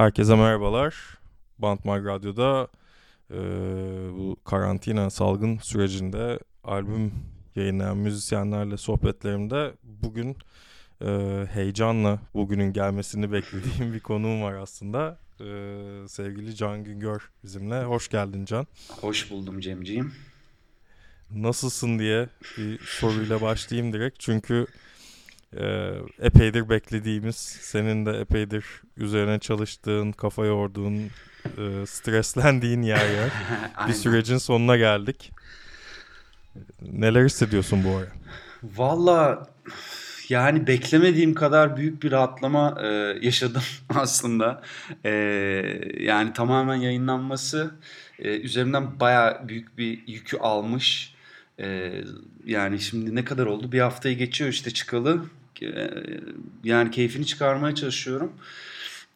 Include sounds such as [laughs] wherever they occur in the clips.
Herkese merhabalar. Bantmag Radyo'da e, bu karantina salgın sürecinde albüm yayınlayan müzisyenlerle sohbetlerimde bugün e, heyecanla bugünün gelmesini beklediğim bir konuğum var aslında. E, sevgili Can Güngör bizimle. Hoş geldin Can. Hoş buldum Cemciğim. Nasılsın diye bir soruyla başlayayım direkt. Çünkü e, epeydir beklediğimiz, senin de epeydir üzerine çalıştığın, kafa yorduğun, e, streslendiğin yer yer. [laughs] bir sürecin sonuna geldik. Neler hissediyorsun bu ara? Valla yani beklemediğim kadar büyük bir rahatlama e, yaşadım [laughs] aslında. E, yani tamamen yayınlanması e, üzerimden baya büyük bir yükü almış. E, yani şimdi ne kadar oldu? Bir haftayı geçiyor işte çıkalı. E, yani keyfini çıkarmaya çalışıyorum.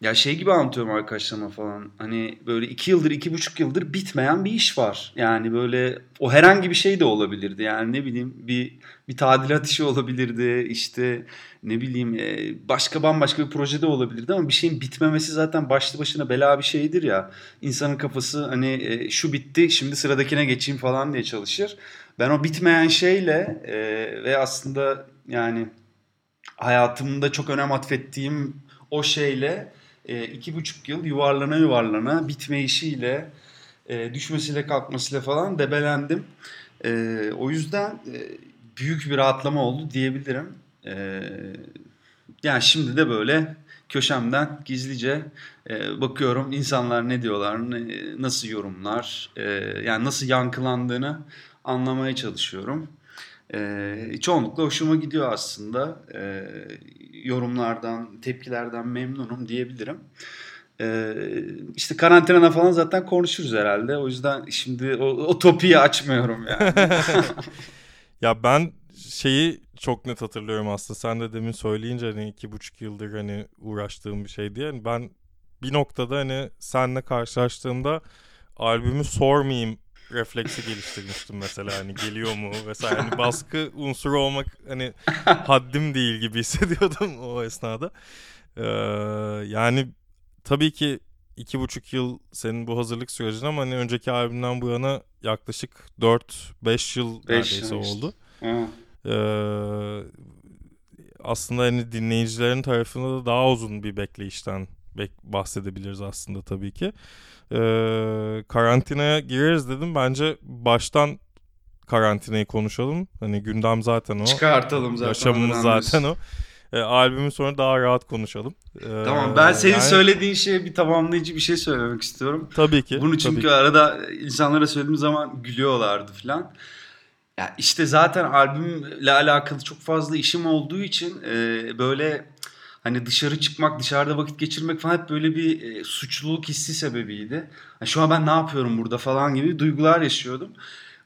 Ya şey gibi anlatıyorum arkadaşlarıma falan. Hani böyle iki yıldır, iki buçuk yıldır bitmeyen bir iş var. Yani böyle o herhangi bir şey de olabilirdi. Yani ne bileyim bir bir tadilat işi olabilirdi. İşte ne bileyim e, başka bambaşka bir projede olabilirdi ama bir şeyin bitmemesi zaten başlı başına bela bir şeydir ya. İnsanın kafası hani e, şu bitti şimdi sıradakine geçeyim falan diye çalışır. Ben o bitmeyen şeyle ve aslında yani hayatımda çok önem atfettiğim o şeyle e, iki buçuk yıl yuvarlana yuvarlana bitme işiyle e, düşmesiyle kalkmasıyla falan debelendim. E, o yüzden e, büyük bir rahatlama oldu diyebilirim. E, yani şimdi de böyle köşemden gizlice e, bakıyorum insanlar ne diyorlar, ne, nasıl yorumlar, e, yani nasıl yankılandığını anlamaya çalışıyorum. E, çoğunlukla hoşuma gidiyor aslında. E, yorumlardan, tepkilerden memnunum diyebilirim. E, işte karantinada falan zaten konuşuruz herhalde. O yüzden şimdi o, o topiyi açmıyorum yani. [laughs] ya ben şeyi çok net hatırlıyorum aslında. Sen de demin söyleyince hani iki buçuk yıldır hani uğraştığım bir şey diye. Yani ben bir noktada hani seninle karşılaştığımda albümü sormayayım refleksi geliştirmiştim mesela hani geliyor mu vesaire hani baskı unsuru olmak hani haddim değil gibi hissediyordum o esnada. Ee, yani tabii ki iki buçuk yıl senin bu hazırlık sürecin ama hani önceki albümden bu yana yaklaşık 4-5 yıl Beş neredeyse yıl oldu. Ee, aslında hani dinleyicilerin tarafında da daha uzun bir bekleyişten bahsedebiliriz aslında tabii ki e, karantinaya gireriz dedim. Bence baştan karantinayı konuşalım. Hani gündem zaten o. Çıkartalım zaten. Yaşamımız zaten o. E, albümün sonra daha rahat konuşalım. E, tamam ben senin yani... söylediğin şeye bir tamamlayıcı bir şey söylemek istiyorum. Tabii ki. Bunu çünkü ki. arada insanlara söylediğim zaman gülüyorlardı falan. Ya işte zaten albümle alakalı çok fazla işim olduğu için e, böyle hani dışarı çıkmak, dışarıda vakit geçirmek falan hep böyle bir e, suçluluk hissi sebebiydi. Yani şu an ben ne yapıyorum burada falan gibi duygular yaşıyordum.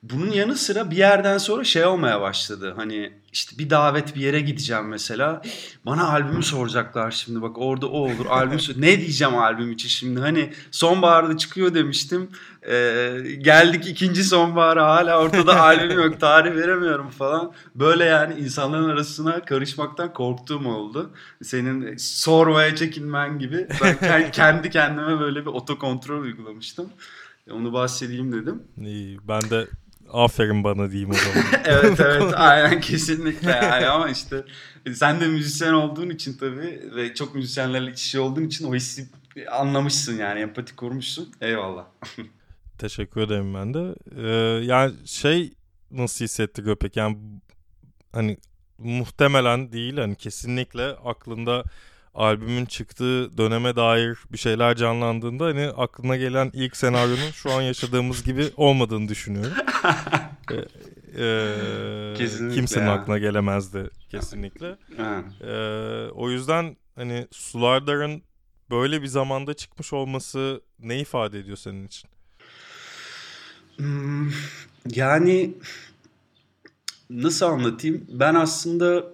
Bunun yanı sıra bir yerden sonra şey olmaya başladı. Hani işte bir davet bir yere gideceğim mesela. Bana albümü soracaklar şimdi bak orada o olur. Albüm [laughs] ne diyeceğim albüm için şimdi? Hani sonbaharda çıkıyor demiştim. Ee, geldik ikinci sonbahara hala ortada [laughs] albüm yok. Tarih veremiyorum falan. Böyle yani insanların arasına karışmaktan korktuğum oldu. Senin sormaya çekinmen gibi. Ben [laughs] kendi kendime böyle bir otokontrol uygulamıştım. Onu bahsedeyim dedim. İyi, ben de Aferin bana diyeyim o zaman. [laughs] evet evet aynen kesinlikle yani ama işte sen de müzisyen olduğun için tabii ve çok müzisyenlerle iç olduğun için o hissi anlamışsın yani empati kurmuşsun. Eyvallah. Teşekkür ederim ben de. Ee, yani şey nasıl hissettiriyor peki? Yani hani muhtemelen değil hani kesinlikle aklında albümün çıktığı döneme dair bir şeyler canlandığında hani aklına gelen ilk senaryonun şu an yaşadığımız gibi olmadığını düşünüyorum. [laughs] ee, e, kimsenin ya. aklına gelemezdi kesinlikle. [laughs] ee, o yüzden hani Sulardar'ın böyle bir zamanda çıkmış olması ne ifade ediyor senin için? Hmm, yani nasıl anlatayım? Ben aslında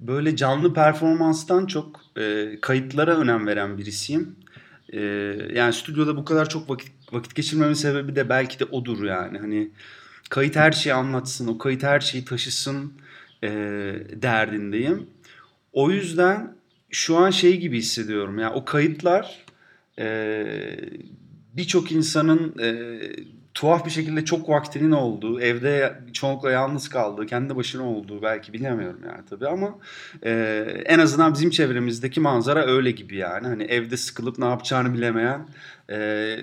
böyle canlı performanstan çok e, kayıtlara önem veren birisiyim. E, yani stüdyoda bu kadar çok vakit vakit geçirmemin sebebi de belki de odur yani. Hani kayıt her şeyi anlatsın, o kayıt her şeyi taşısın e, derdindeyim. O yüzden şu an şey gibi hissediyorum. Yani o kayıtlar e, birçok insanın e, tuhaf bir şekilde çok vaktinin olduğu, evde çoğunlukla yalnız kaldığı, kendi başına olduğu belki bilemiyorum yani tabii ama e, en azından bizim çevremizdeki manzara öyle gibi yani. Hani evde sıkılıp ne yapacağını bilemeyen, e,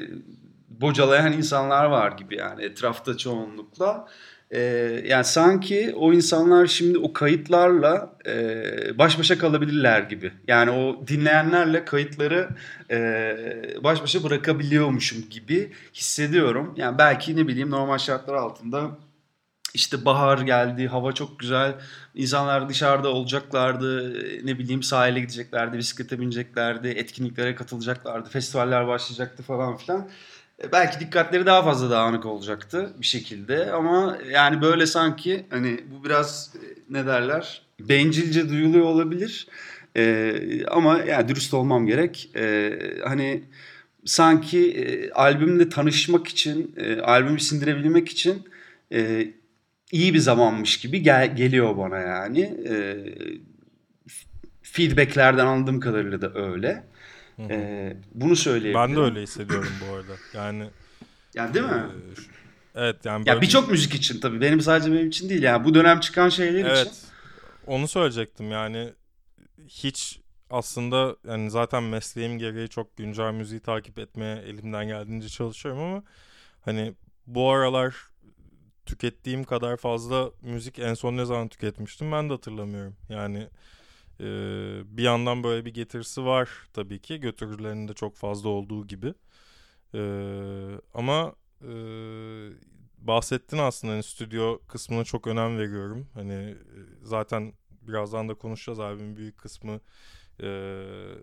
bocalayan insanlar var gibi yani etrafta çoğunlukla. Ee, yani sanki o insanlar şimdi o kayıtlarla e, baş başa kalabilirler gibi. Yani o dinleyenlerle kayıtları e, baş başa bırakabiliyormuşum gibi hissediyorum. Yani belki ne bileyim normal şartlar altında işte bahar geldi, hava çok güzel. İnsanlar dışarıda olacaklardı. Ne bileyim sahile gideceklerdi, bisiklete bineceklerdi, etkinliklere katılacaklardı, festivaller başlayacaktı falan filan. E, belki dikkatleri daha fazla dağınık olacaktı bir şekilde ama yani böyle sanki hani bu biraz e, ne derler bencilce duyuluyor olabilir. Ee, ama yani dürüst olmam gerek. Ee, hani sanki e, albümle tanışmak için e, albümü sindirebilmek için e, iyi bir zamanmış gibi gel- geliyor bana yani. E, feedbacklerden anladığım kadarıyla da öyle. Ee, bunu söyleyebilirim. Ben de öyle hissediyorum bu arada. Yani yani değil mi? E, evet yani ya birçok bir... müzik için tabii. Benim sadece benim için değil. Yani bu dönem çıkan şeyler evet, için. Onu söyleyecektim. Yani hiç aslında yani zaten mesleğim gereği çok güncel müziği takip etmeye elimden geldiğince çalışıyorum ama hani bu aralar tükettiğim kadar fazla müzik en son ne zaman tüketmiştim ben de hatırlamıyorum. Yani ee, bir yandan böyle bir getirisi var tabii ki götürülerinde çok fazla olduğu gibi. Ee, ama e, bahsettin aslında hani stüdyo kısmına çok önem veriyorum. Hani e, zaten birazdan da konuşacağız abim büyük kısmı e,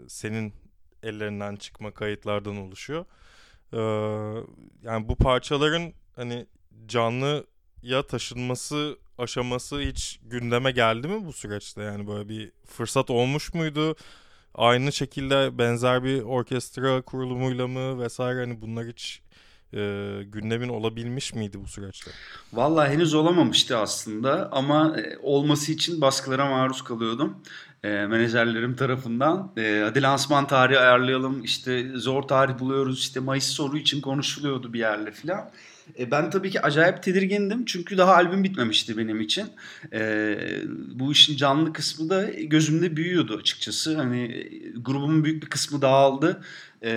senin ellerinden çıkma kayıtlardan oluşuyor. Ee, yani bu parçaların hani canlı ya taşınması aşaması hiç gündeme geldi mi bu süreçte? Yani böyle bir fırsat olmuş muydu? Aynı şekilde benzer bir orkestra kurulumuyla mı vesaire hani bunlar hiç e, gündemin olabilmiş miydi bu süreçte? Vallahi henüz olamamıştı aslında ama e, olması için baskılara maruz kalıyordum. E, menajerlerim tarafından. E, hadi lansman tarihi ayarlayalım işte zor tarih buluyoruz işte Mayıs soru için konuşuluyordu bir yerle filan. E, ben tabii ki acayip tedirgindim çünkü daha albüm bitmemişti benim için. E, bu işin canlı kısmı da gözümde büyüyordu açıkçası. Hani e, grubumun büyük bir kısmı dağıldı. E,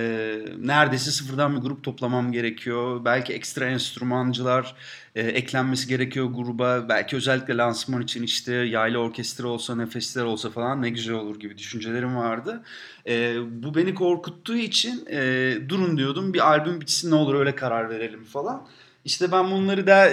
neredeyse sıfırdan bir grup toplamam gerekiyor. Belki ekstra enstrümancılar e, eklenmesi gerekiyor gruba. Belki özellikle lansman için işte yaylı orkestra olsa, nefesler olsa falan ne güzel olur gibi düşüncelerim vardı. E, bu beni korkuttuğu için e, durun diyordum bir albüm bitsin ne olur öyle karar verelim falan. İşte ben bunları da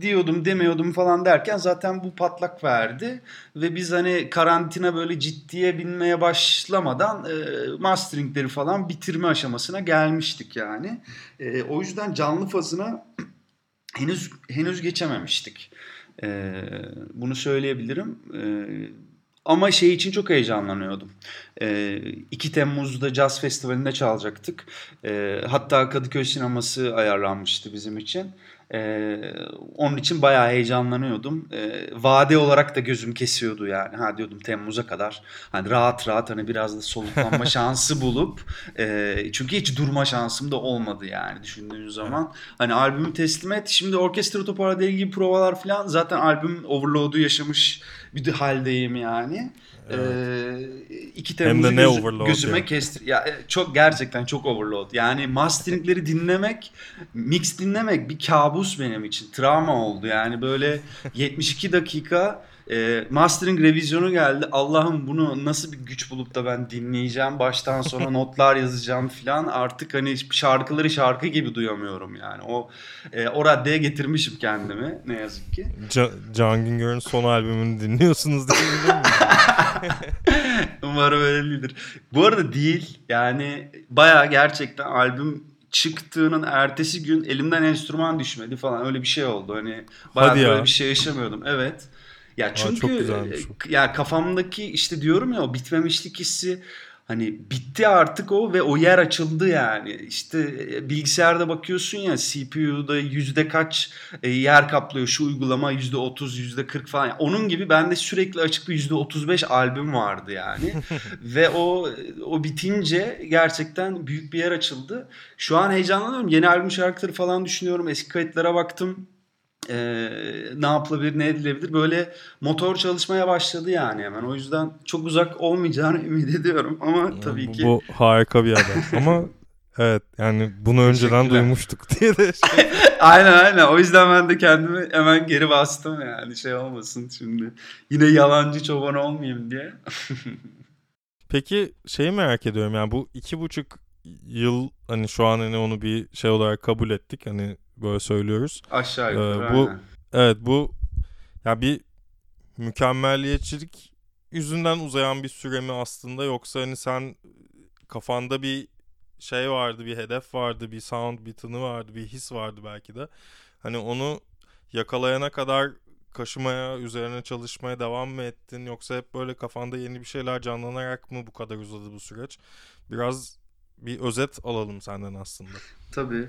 diyordum demiyordum falan derken zaten bu patlak verdi. Ve biz hani karantina böyle ciddiye binmeye başlamadan e, masteringleri falan bitirme aşamasına gelmiştik yani. E, o yüzden canlı fazına henüz henüz geçememiştik. E, bunu söyleyebilirim. E, ama şey için çok heyecanlanıyordum. E, 2 Temmuz'da Jazz Festivali'nde çalacaktık. E, hatta Kadıköy Sineması ayarlanmıştı bizim için. Ee, onun için bayağı heyecanlanıyordum. Ee, vade olarak da gözüm kesiyordu yani. Ha diyordum Temmuz'a kadar hani rahat rahat hani biraz da soluklanma [laughs] şansı bulup e, çünkü hiç durma şansım da olmadı yani düşündüğün zaman. Hani albümü teslim et. Şimdi orkestra toparladığı ilgili provalar falan zaten albüm overload'u yaşamış bir haldeyim yani. Evet. Ee, 2 Temmuz'u göz, gözüme ya. kestir. Ya e, çok gerçekten çok overload. Yani masteringleri dinlemek, mix dinlemek bir kabus benim için. Travma oldu. Yani böyle [laughs] 72 dakika e, mastering revizyonu geldi. Allah'ım bunu nasıl bir güç bulup da ben dinleyeceğim. Baştan sona [laughs] notlar yazacağım falan. Artık hani şarkıları şarkı gibi duyamıyorum yani. O e, o raddeye getirmişim kendimi ne yazık ki. Can, Can Güngör'ün son albümünü dinliyorsunuz değil mi? [laughs] Umarım öyle değildir. Bu arada değil. Yani baya gerçekten albüm çıktığının ertesi gün elimden enstrüman düşmedi falan öyle bir şey oldu. Hani bayağı böyle bir şey yaşamıyordum. Evet. Ya çünkü Aa, çok ya kafamdaki işte diyorum ya o bitmemişlik hissi Hani bitti artık o ve o yer açıldı yani. İşte e, bilgisayarda bakıyorsun ya CPU'da yüzde kaç e, yer kaplıyor şu uygulama yüzde otuz yüzde kırk falan. Onun gibi bende sürekli açık bir yüzde otuz beş albüm vardı yani. [laughs] ve o o bitince gerçekten büyük bir yer açıldı. Şu an heyecanlanıyorum. Yeni albüm şarkıları falan düşünüyorum. Eski kayıtlara baktım e, ne yapılabilir ne edilebilir? Böyle motor çalışmaya başladı yani hemen. O yüzden çok uzak olmayacağını [laughs] ümit ediyorum ama tabii bu, ki. Bu harika bir haber. [laughs] Ama evet yani bunu önceden duymuştuk [laughs] diye de şey. aynen aynen. O yüzden ben de kendimi hemen geri bastım yani. Şey olmasın şimdi. Yine yalancı çoban olmayayım diye. Peki şeyi merak ediyorum. Yani bu iki buçuk yıl hani şu an hani onu bir şey olarak kabul ettik. Hani böyle söylüyoruz. Aşağı yukarı. Ee, bu aynen. evet bu ya bir mükemmelliyetçilik yüzünden uzayan bir süre mi aslında yoksa hani sen kafanda bir şey vardı, bir hedef vardı, bir sound, bir tını vardı, bir his vardı belki de. Hani onu yakalayana kadar kaşımaya, üzerine çalışmaya devam mı ettin yoksa hep böyle kafanda yeni bir şeyler canlanarak mı bu kadar uzadı bu süreç? Biraz bir özet alalım senden aslında. Tabii.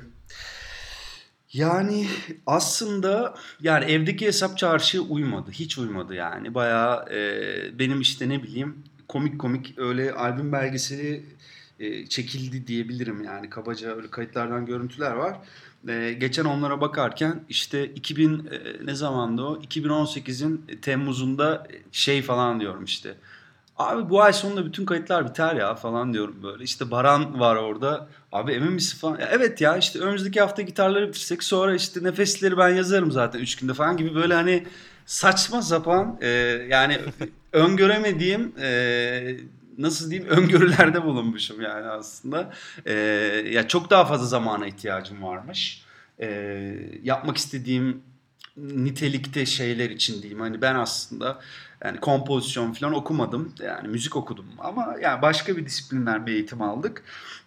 Yani aslında yani evdeki hesap çarşıya uymadı. Hiç uymadı yani. Bayağı e, benim işte ne bileyim komik komik öyle albüm belgeseli e, çekildi diyebilirim yani. Kabaca öyle kayıtlardan görüntüler var. E, geçen onlara bakarken işte 2000 e, ne zamandı o? 2018'in Temmuz'unda şey falan diyorum işte. Abi bu ay sonunda bütün kayıtlar biter ya falan diyorum böyle. İşte Baran var orada. Abi emin misin falan. Ya evet ya işte önümüzdeki hafta gitarları bitirsek sonra işte nefesleri ben yazarım zaten 3 günde falan gibi böyle hani saçma sapan e, yani [laughs] öngöremediğim e, nasıl diyeyim öngörülerde bulunmuşum yani aslında. E, ya çok daha fazla zamana ihtiyacım varmış. E, yapmak istediğim nitelikte şeyler için diyeyim. Hani ben aslında yani kompozisyon falan okumadım. Yani müzik okudum ama yani başka bir disiplinler bir eğitim aldık.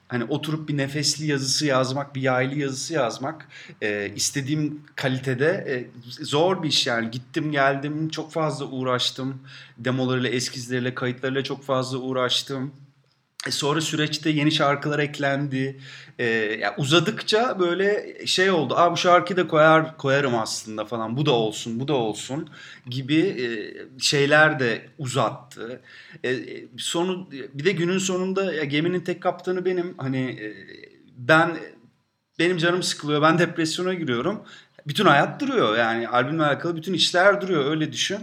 Hani oturup bir nefesli yazısı yazmak, bir yaylı yazısı yazmak e, istediğim kalitede e, zor bir iş yani. Gittim geldim çok fazla uğraştım. Demolarıyla, eskizleriyle, kayıtlarıyla çok fazla uğraştım. E sonra süreçte yeni şarkılar eklendi. Ee, yani uzadıkça böyle şey oldu. Aa bu şarkıyı da koyar koyarım aslında falan. Bu da olsun, bu da olsun gibi e, şeyler de uzattı. E, sonu bir de günün sonunda ya geminin tek kaptanı benim. Hani e, ben benim canım sıkılıyor. Ben depresyona giriyorum. Bütün hayat duruyor. Yani albümle alakalı bütün işler duruyor. Öyle düşün.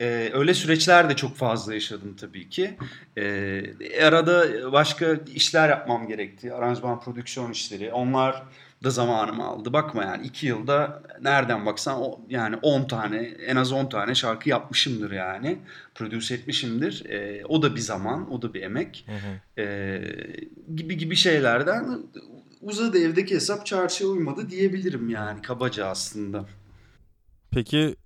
Ee, öyle süreçler de çok fazla yaşadım tabii ki. Ee, arada başka işler yapmam gerekti. Aranjman, prodüksiyon işleri. Onlar da zamanımı aldı. Bakma yani iki yılda nereden baksan o, yani 10 tane en az 10 tane şarkı yapmışımdır yani. Prodüse etmişimdir. Ee, o da bir zaman, o da bir emek. Hı hı. Ee, gibi gibi şeylerden uzadı evdeki hesap çarşıya uymadı diyebilirim yani kabaca aslında. Peki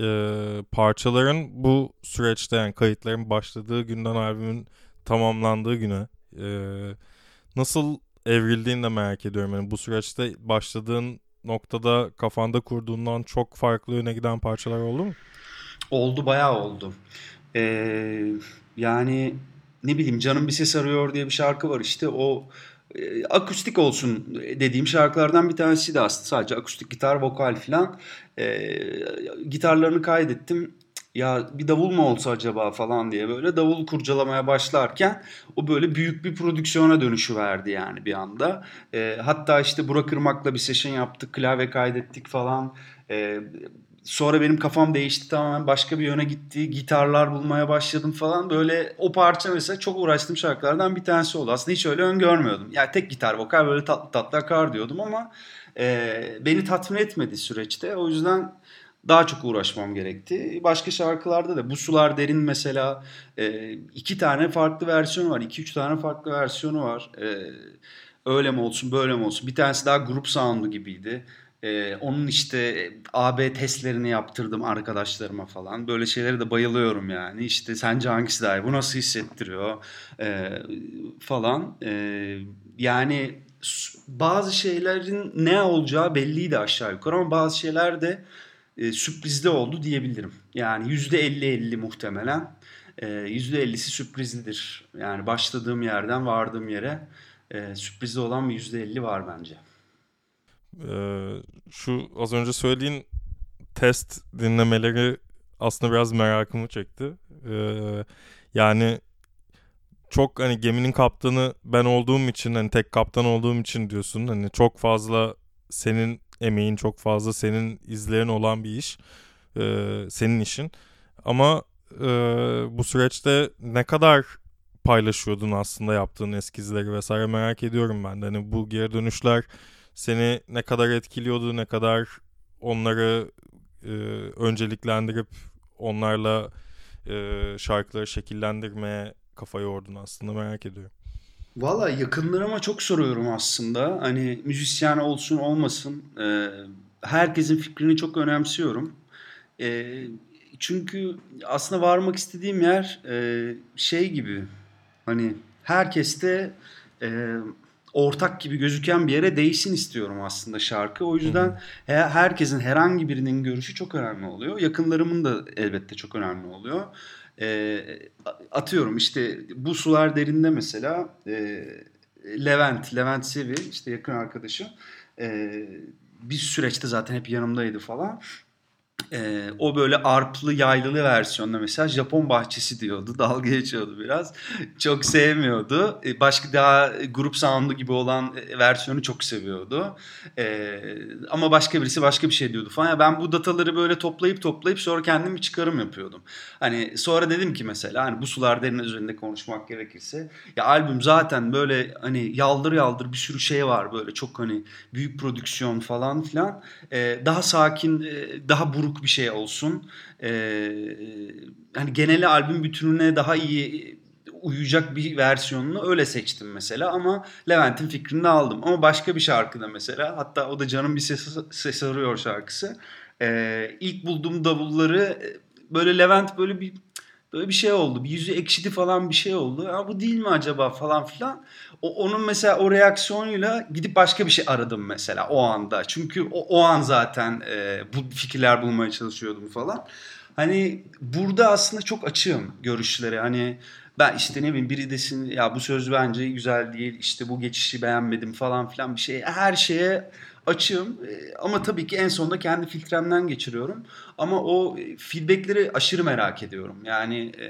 e, parçaların bu süreçte yani kayıtların başladığı günden albümün tamamlandığı güne e, nasıl evrildiğini de merak ediyorum. Yani bu süreçte başladığın noktada kafanda kurduğundan çok farklı yöne giden parçalar oldu mu? Oldu bayağı oldu. Ee, yani ne bileyim Canım Bir Ses Arıyor diye bir şarkı var işte o e, akustik olsun dediğim şarkılardan bir tanesi de aslında sadece akustik gitar, vokal falan. E, gitarlarını kaydettim. Ya bir davul mu olsa acaba falan diye böyle davul kurcalamaya başlarken o böyle büyük bir prodüksiyona dönüşü verdi yani bir anda. E, hatta işte Burak Irmak'la bir session yaptık, klavye kaydettik falan. E, Sonra benim kafam değişti tamamen başka bir yöne gitti. Gitarlar bulmaya başladım falan. Böyle o parça mesela çok uğraştığım şarkılardan bir tanesi oldu. Aslında hiç öyle öngörmüyordum. Yani tek gitar vokal böyle tatlı tatlı akar diyordum ama e, beni tatmin etmedi süreçte. O yüzden daha çok uğraşmam gerekti. Başka şarkılarda da Bu Sular Derin mesela e, iki tane farklı versiyonu var. iki üç tane farklı versiyonu var. E, öyle mi olsun böyle mi olsun. Bir tanesi daha grup sound'u gibiydi. Ee, onun işte AB testlerini yaptırdım arkadaşlarıma falan. Böyle şeylere de bayılıyorum yani. İşte sence hangisi daha iyi? Bu nasıl hissettiriyor? Ee, falan. Ee, yani bazı şeylerin ne olacağı belliydi aşağı yukarı ama bazı şeyler de e, sürprizde oldu diyebilirim. Yani %50-50 muhtemelen. e, %50'si sürprizlidir. Yani başladığım yerden vardığım yere e, sürprizli olan bir %50 var bence. Ee, şu az önce söylediğin test dinlemeleri aslında biraz merakımı çekti. Ee, yani çok hani geminin kaptanı ben olduğum için hani tek kaptan olduğum için diyorsun hani çok fazla senin emeğin çok fazla senin izlerin olan bir iş ee, senin işin ama e, bu süreçte ne kadar paylaşıyordun aslında yaptığın eskizleri vesaire merak ediyorum ben de hani bu geri dönüşler seni ne kadar etkiliyordu ne kadar onları e, önceliklendirip onlarla e, şarkıları şekillendirmeye kafa yordun aslında merak ediyorum. Valla yakınlarıma çok soruyorum aslında. Hani müzisyen olsun olmasın. E, herkesin fikrini çok önemsiyorum. E, çünkü aslında varmak istediğim yer e, şey gibi. Hani herkeste e, ortak gibi gözüken bir yere değsin istiyorum aslında şarkı. O yüzden herkesin herhangi birinin görüşü çok önemli oluyor. Yakınlarımın da elbette çok önemli oluyor. E, atıyorum işte bu sular derinde mesela e, Levent, Levent Sevi işte yakın arkadaşım. E, bir süreçte zaten hep yanımdaydı falan. Ee, o böyle arplı yaylılı versiyonda mesela Japon bahçesi diyordu. [laughs] Dalga geçiyordu biraz. Çok sevmiyordu. Ee, başka daha grup sound'u gibi olan e, versiyonu çok seviyordu. Ee, ama başka birisi başka bir şey diyordu falan. Ya ben bu dataları böyle toplayıp toplayıp sonra kendim bir çıkarım yapıyordum. Hani sonra dedim ki mesela hani bu sular derin üzerinde konuşmak gerekirse ya albüm zaten böyle hani yaldır yaldır bir sürü şey var böyle çok hani büyük prodüksiyon falan filan. Ee, daha sakin, e, daha buruk buruk bir şey olsun. Ee, hani genel albüm bütününe daha iyi uyacak bir versiyonunu öyle seçtim mesela ama Levent'in fikrini aldım. Ama başka bir şarkıda mesela hatta o da Canım Bir Ses, ses Arıyor şarkısı. Ee, ilk bulduğum davulları böyle Levent böyle bir böyle bir şey oldu. Bir yüzü ekşidi falan bir şey oldu. Ya bu değil mi acaba falan filan. O, onun mesela o reaksiyonuyla gidip başka bir şey aradım mesela o anda. Çünkü o, o an zaten e, bu fikirler bulmaya çalışıyordum falan. Hani burada aslında çok açığım görüşlere. Hani ben işte ne bileyim biri desin ya bu söz bence güzel değil işte bu geçişi beğenmedim falan filan bir şey. Her şeye açığım e, ama tabii ki en sonunda kendi filtremden geçiriyorum. Ama o e, feedbackleri aşırı merak ediyorum. Yani e,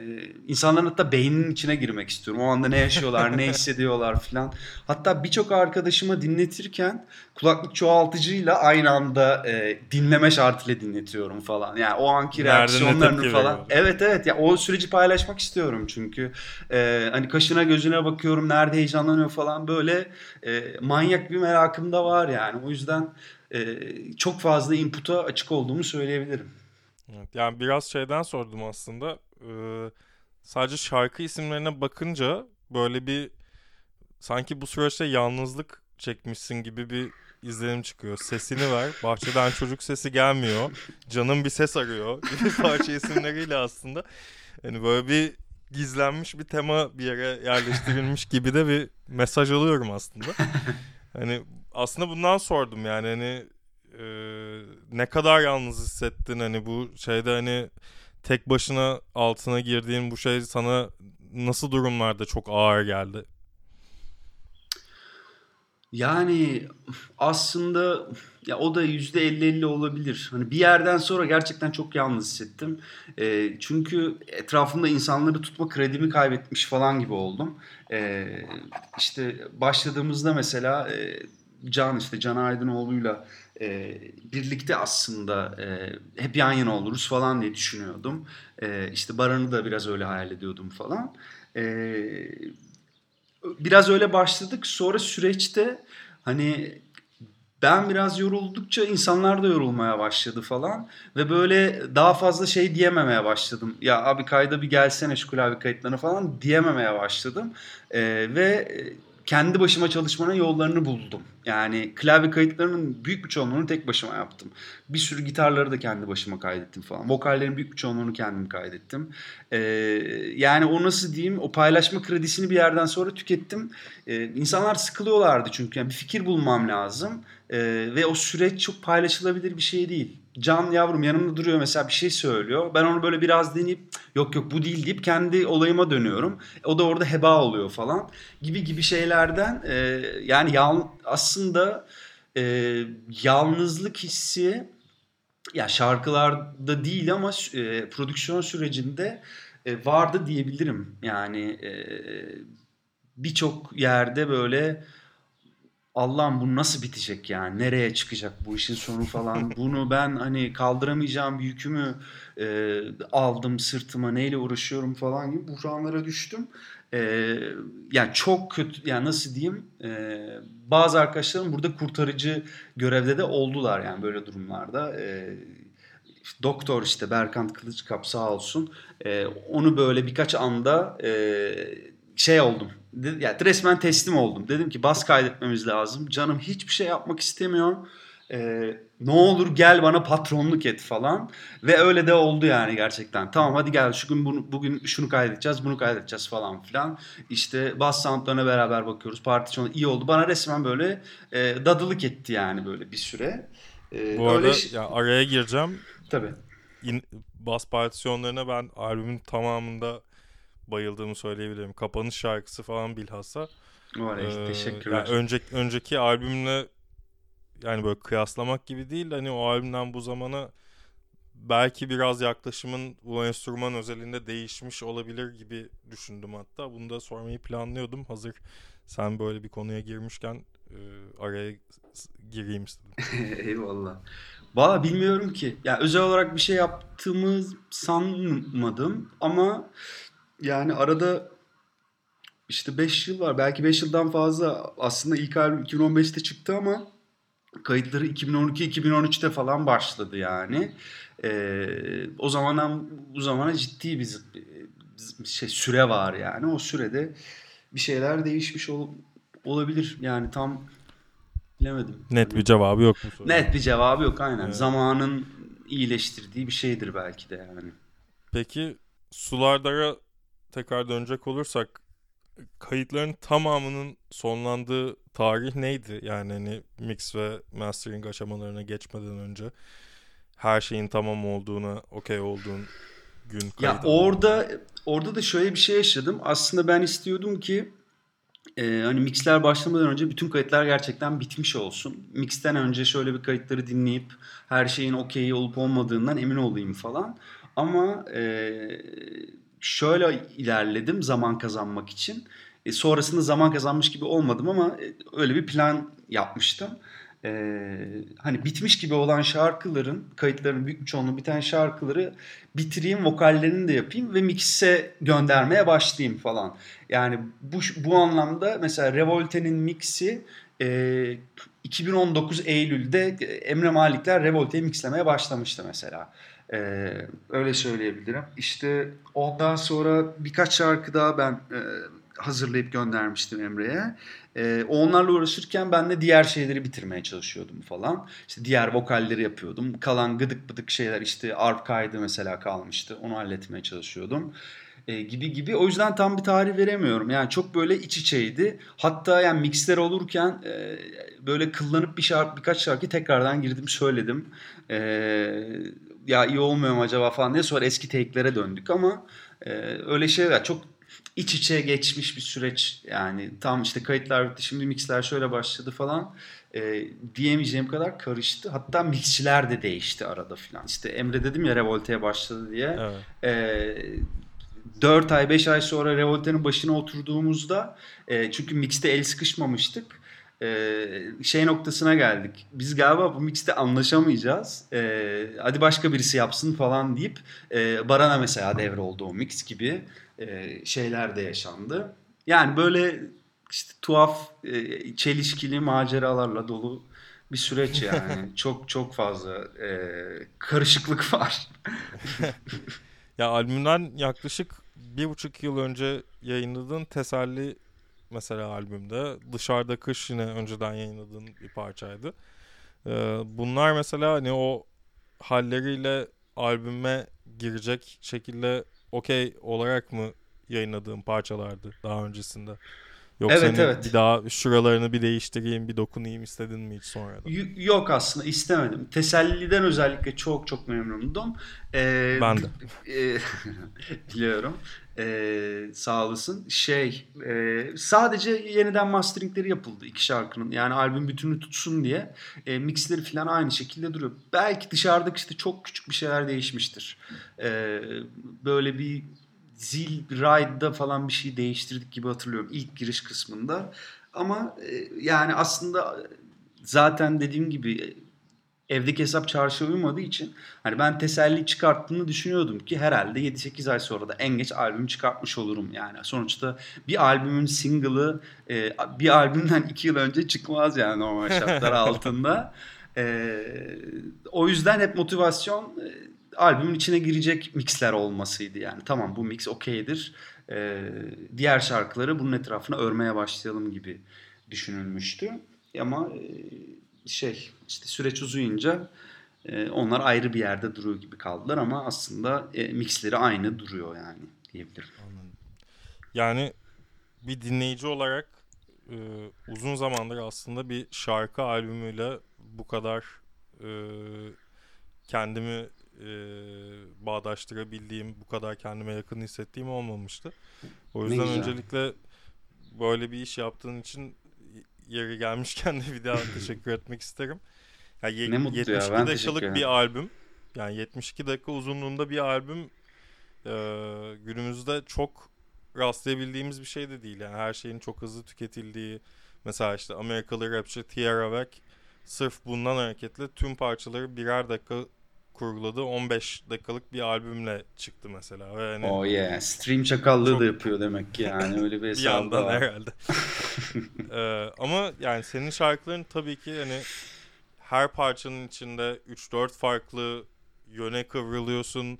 insanların hatta beyninin içine girmek istiyorum. O anda ne yaşıyorlar, ne [laughs] hissediyorlar falan. Hatta birçok arkadaşıma dinletirken kulaklık çoğaltıcıyla aynı anda e, dinleme şartıyla dinletiyorum falan. Yani o anki reaksiyonlarını falan. Evet evet ya o süreci paylaşmak istiyorum çünkü e, hani kaşına gözüne bakıyorum nerede heyecanlanıyor falan böyle e, manyak bir merakım da var yani. O yüzden e, çok fazla input'a açık olduğumu söyleyebilirim. Evet, yani biraz şeyden sordum aslında. Ee, sadece şarkı isimlerine bakınca böyle bir sanki bu süreçte yalnızlık çekmişsin gibi bir izlenim çıkıyor. Sesini ver. Bahçeden çocuk sesi gelmiyor. Canım bir ses arıyor [laughs] gibi parça isimleriyle aslında. Yani böyle bir gizlenmiş bir tema bir yere yerleştirilmiş gibi de bir mesaj alıyorum aslında. Hani aslında bundan sordum yani hani e, ne kadar yalnız hissettin hani bu şeyde hani tek başına altına girdiğin bu şey sana nasıl durumlarda çok ağır geldi? Yani aslında ya o da yüzde 50-50 olabilir. Hani bir yerden sonra gerçekten çok yalnız hissettim. E, çünkü etrafımda insanları tutma kredimi kaybetmiş falan gibi oldum. E, işte başladığımızda mesela e, Can işte Can Aydınoğlu'yla e, birlikte aslında e, hep yan yana oluruz falan diye düşünüyordum. E, işte Baran'ı da biraz öyle hayal ediyordum falan. E, biraz öyle başladık. Sonra süreçte hani ben biraz yoruldukça insanlar da yorulmaya başladı falan. Ve böyle daha fazla şey diyememeye başladım. Ya abi kayda bir gelsene şu klavye kayıtlarına falan diyememeye başladım. Ee, ve kendi başıma çalışmanın yollarını buldum. Yani klavye kayıtlarının büyük bir çoğunluğunu tek başıma yaptım. Bir sürü gitarları da kendi başıma kaydettim falan. Vokallerin büyük bir çoğunluğunu kendim kaydettim. Ee, yani o nasıl diyeyim o paylaşma kredisini bir yerden sonra tükettim. Ee, insanlar sıkılıyorlardı çünkü yani bir fikir bulmam lazım. Ee, ve o süreç çok paylaşılabilir bir şey değil. Can yavrum yanımda duruyor mesela bir şey söylüyor. Ben onu böyle biraz deneyip yok yok bu değil deyip kendi olayıma dönüyorum. O da orada heba oluyor falan gibi gibi şeylerden e, yani yal, aslında e, yalnızlık hissi ya şarkılarda değil ama e, prodüksiyon sürecinde e, vardı diyebilirim. Yani e, birçok yerde böyle Allah'ım bu nasıl bitecek yani? Nereye çıkacak bu işin sonu falan? [laughs] Bunu ben hani kaldıramayacağım bir yükümü e, aldım sırtıma neyle uğraşıyorum falan gibi buhranlara düştüm. E, yani çok kötü yani nasıl diyeyim e, bazı arkadaşlarım burada kurtarıcı görevde de oldular yani böyle durumlarda. E, doktor işte Berkant Kılıçkap sağ olsun e, onu böyle birkaç anda e, şey oldum. Ya yani resmen teslim oldum. Dedim ki bas kaydetmemiz lazım. Canım hiçbir şey yapmak istemiyor. Ee, ne olur gel bana patronluk et falan. Ve öyle de oldu yani gerçekten. Tamam hadi gel şu gün bunu, bugün şunu kaydedeceğiz, bunu kaydedeceğiz falan filan. İşte bas soundlarına beraber bakıyoruz. Parti iyi oldu. Bana resmen böyle e, dadılık etti yani böyle bir süre. Ee, Bu arada öyle... ya araya gireceğim. Tabii. In, bas partisyonlarına ben albümün tamamında bayıldığımı söyleyebilirim. Kapanış şarkısı falan bilhassa. Var ee, teşekkürler. Yani önceki, önceki albümle yani böyle kıyaslamak gibi değil hani o albümden bu zamana belki biraz yaklaşımın bu enstrüman özelinde değişmiş olabilir gibi düşündüm hatta. Bunu da sormayı planlıyordum. Hazır sen böyle bir konuya girmişken e, araya gireyim istedim. [laughs] Eyvallah. Valla bilmiyorum ki. Yani özel olarak bir şey yaptığımı sanmadım ama yani arada işte 5 yıl var. Belki 5 yıldan fazla. Aslında ilk albüm 2015'te çıktı ama kayıtları 2012-2013'te falan başladı yani. Ee, o zamandan bu zamana ciddi bir, şey süre var yani. O sürede bir şeyler değişmiş ol, olabilir. Yani tam bilemedim. Net bir cevabı yok mu? Net bir cevabı yok aynen. Evet. Zamanın iyileştirdiği bir şeydir belki de yani. Peki Sulardara tekrar dönecek olursak kayıtların tamamının sonlandığı tarih neydi? Yani hani mix ve mastering aşamalarına geçmeden önce her şeyin tamam olduğuna, okey olduğun gün. Ya orada orada da şöyle bir şey yaşadım. Aslında ben istiyordum ki e, hani mixler başlamadan önce bütün kayıtlar gerçekten bitmiş olsun. Mixten önce şöyle bir kayıtları dinleyip her şeyin okey olup olmadığından emin olayım falan. Ama e, şöyle ilerledim zaman kazanmak için. E, sonrasında zaman kazanmış gibi olmadım ama e, öyle bir plan yapmıştım. E, hani bitmiş gibi olan şarkıların, kayıtların büyük bir çoğunluğu biten şarkıları bitireyim, vokallerini de yapayım ve mix'e göndermeye başlayayım falan. Yani bu, bu anlamda mesela Revolte'nin mix'i e, 2019 Eylül'de Emre Malikler Revolte'yi mixlemeye başlamıştı mesela. Ee, öyle söyleyebilirim. İşte ondan sonra birkaç şarkı daha ben e, hazırlayıp göndermiştim Emre'ye. E, onlarla uğraşırken ben de diğer şeyleri bitirmeye çalışıyordum falan. İşte diğer vokalleri yapıyordum. Kalan gıdık bıdık şeyler işte arp kaydı mesela kalmıştı. Onu halletmeye çalışıyordum. E, gibi gibi. O yüzden tam bir tarih veremiyorum. Yani çok böyle iç içeydi. Hatta yani mixler olurken e, böyle kıllanıp bir şarkı birkaç şarkı tekrardan girdim söyledim. E, ya iyi olmuyor mu acaba falan diye sonra eski take'lere döndük ama e, öyle şeyler çok iç içe geçmiş bir süreç yani. Tam işte kayıtlar bitti şimdi mixler şöyle başladı falan. E, diyemeyeceğim kadar karıştı. Hatta mixçiler de değişti arada falan işte Emre dedim ya Revolte'ye başladı diye. Evet. e, 4 ay 5 ay sonra Revolte'nin başına oturduğumuzda e, çünkü mixte el sıkışmamıştık e, şey noktasına geldik. Biz galiba bu mixte anlaşamayacağız. E, hadi başka birisi yapsın falan deyip e, Baran'a mesela devroldu o mix gibi e, şeyler de yaşandı. Yani böyle işte tuhaf e, çelişkili maceralarla dolu bir süreç yani. [laughs] çok çok fazla e, karışıklık var. [laughs] ya albümden yaklaşık bir buçuk yıl önce yayınladığın Teselli mesela albümde. Dışarıda Kış yine önceden yayınladığın bir parçaydı. Ee, bunlar mesela hani o halleriyle albüme girecek şekilde okey olarak mı yayınladığın parçalardı daha öncesinde? Yoksa Evet hani evet. bir daha şuralarını bir değiştireyim, bir dokunayım istedin mi hiç sonradan? Y- Yok aslında istemedim. Teselliden özellikle çok çok memnundum. Ee, Ben de. e, [laughs] biliyorum. Ee, sağ olasın. Şey, e, sadece yeniden masteringleri yapıldı iki şarkının. Yani albüm bütünü tutsun diye. E, mixleri falan aynı şekilde duruyor. Belki dışarıdaki işte çok küçük bir şeyler değişmiştir. Ee, böyle bir zil ride'da falan bir şey değiştirdik gibi hatırlıyorum ilk giriş kısmında. Ama e, yani aslında zaten dediğim gibi e, evdeki hesap çarşıya uymadığı için hani ben teselli çıkarttığını düşünüyordum ki herhalde 7-8 ay sonra da en geç albüm çıkartmış olurum yani. Sonuçta bir albümün single'ı e, bir albümden 2 yıl önce çıkmaz yani normal şartlar [laughs] altında. E, o yüzden hep motivasyon e, albümün içine girecek mixler olmasıydı yani. Tamam bu mix okeydir. E, diğer şarkıları bunun etrafına örmeye başlayalım gibi düşünülmüştü. Ama e, şey işte süreç uzayınca e, onlar ayrı bir yerde duruyor gibi kaldılar ama aslında e, mixleri aynı duruyor yani diyebilirim. Anladım. Yani bir dinleyici olarak e, uzun zamandır aslında bir şarkı albümüyle bu kadar e, kendimi e, bağdaştırabildiğim, bu kadar kendime yakın hissettiğim olmamıştı. O yüzden öncelikle böyle bir iş yaptığın için yeri gelmişken de bir daha teşekkür etmek isterim. Yani Ne mutlu ya, 72 ben teşekkür dakikalık bir albüm. Yani 72 dakika uzunluğunda bir albüm e, günümüzde çok rastlayabildiğimiz bir şey de değil. Yani her şeyin çok hızlı tüketildiği mesela işte Amerikalı rapçi Tierra Whack sırf bundan hareketle tüm parçaları birer dakika kurguladı. 15 dakikalık bir albümle çıktı mesela. Ve hani Oh yeah. Stream çakallığı Çok- da yapıyor demek ki yani [laughs] öyle bir bir hesabı yandan var. herhalde. [laughs] Ee, ama yani senin şarkıların tabii ki hani her parçanın içinde 3-4 farklı yöne kıvrılıyorsun.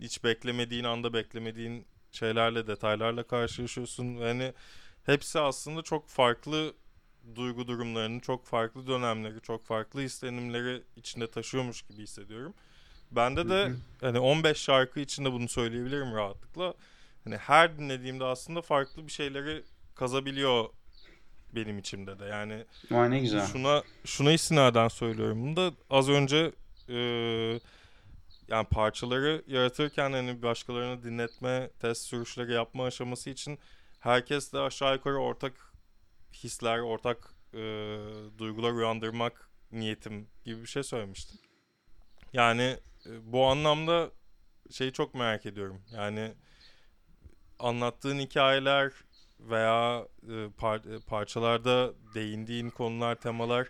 Hiç beklemediğin anda beklemediğin şeylerle, detaylarla karşılaşıyorsun. Ve hani hepsi aslında çok farklı duygu durumlarını, çok farklı dönemleri, çok farklı izlenimleri içinde taşıyormuş gibi hissediyorum. Bende de hani 15 şarkı içinde bunu söyleyebilirim rahatlıkla. Hani her dinlediğimde aslında farklı bir şeyleri kazabiliyor benim içimde de. Yani Vay ne güzel. şuna şuna istinaden söylüyorum bunu da az önce e, yani parçaları yaratırken hani başkalarını dinletme, test sürüşleri yapma aşaması için herkes de aşağı yukarı ortak hisler, ortak e, duygular uyandırmak niyetim gibi bir şey söylemiştin. Yani e, bu anlamda şeyi çok merak ediyorum. Yani anlattığın hikayeler veya e, par- e, parçalarda değindiğin konular, temalar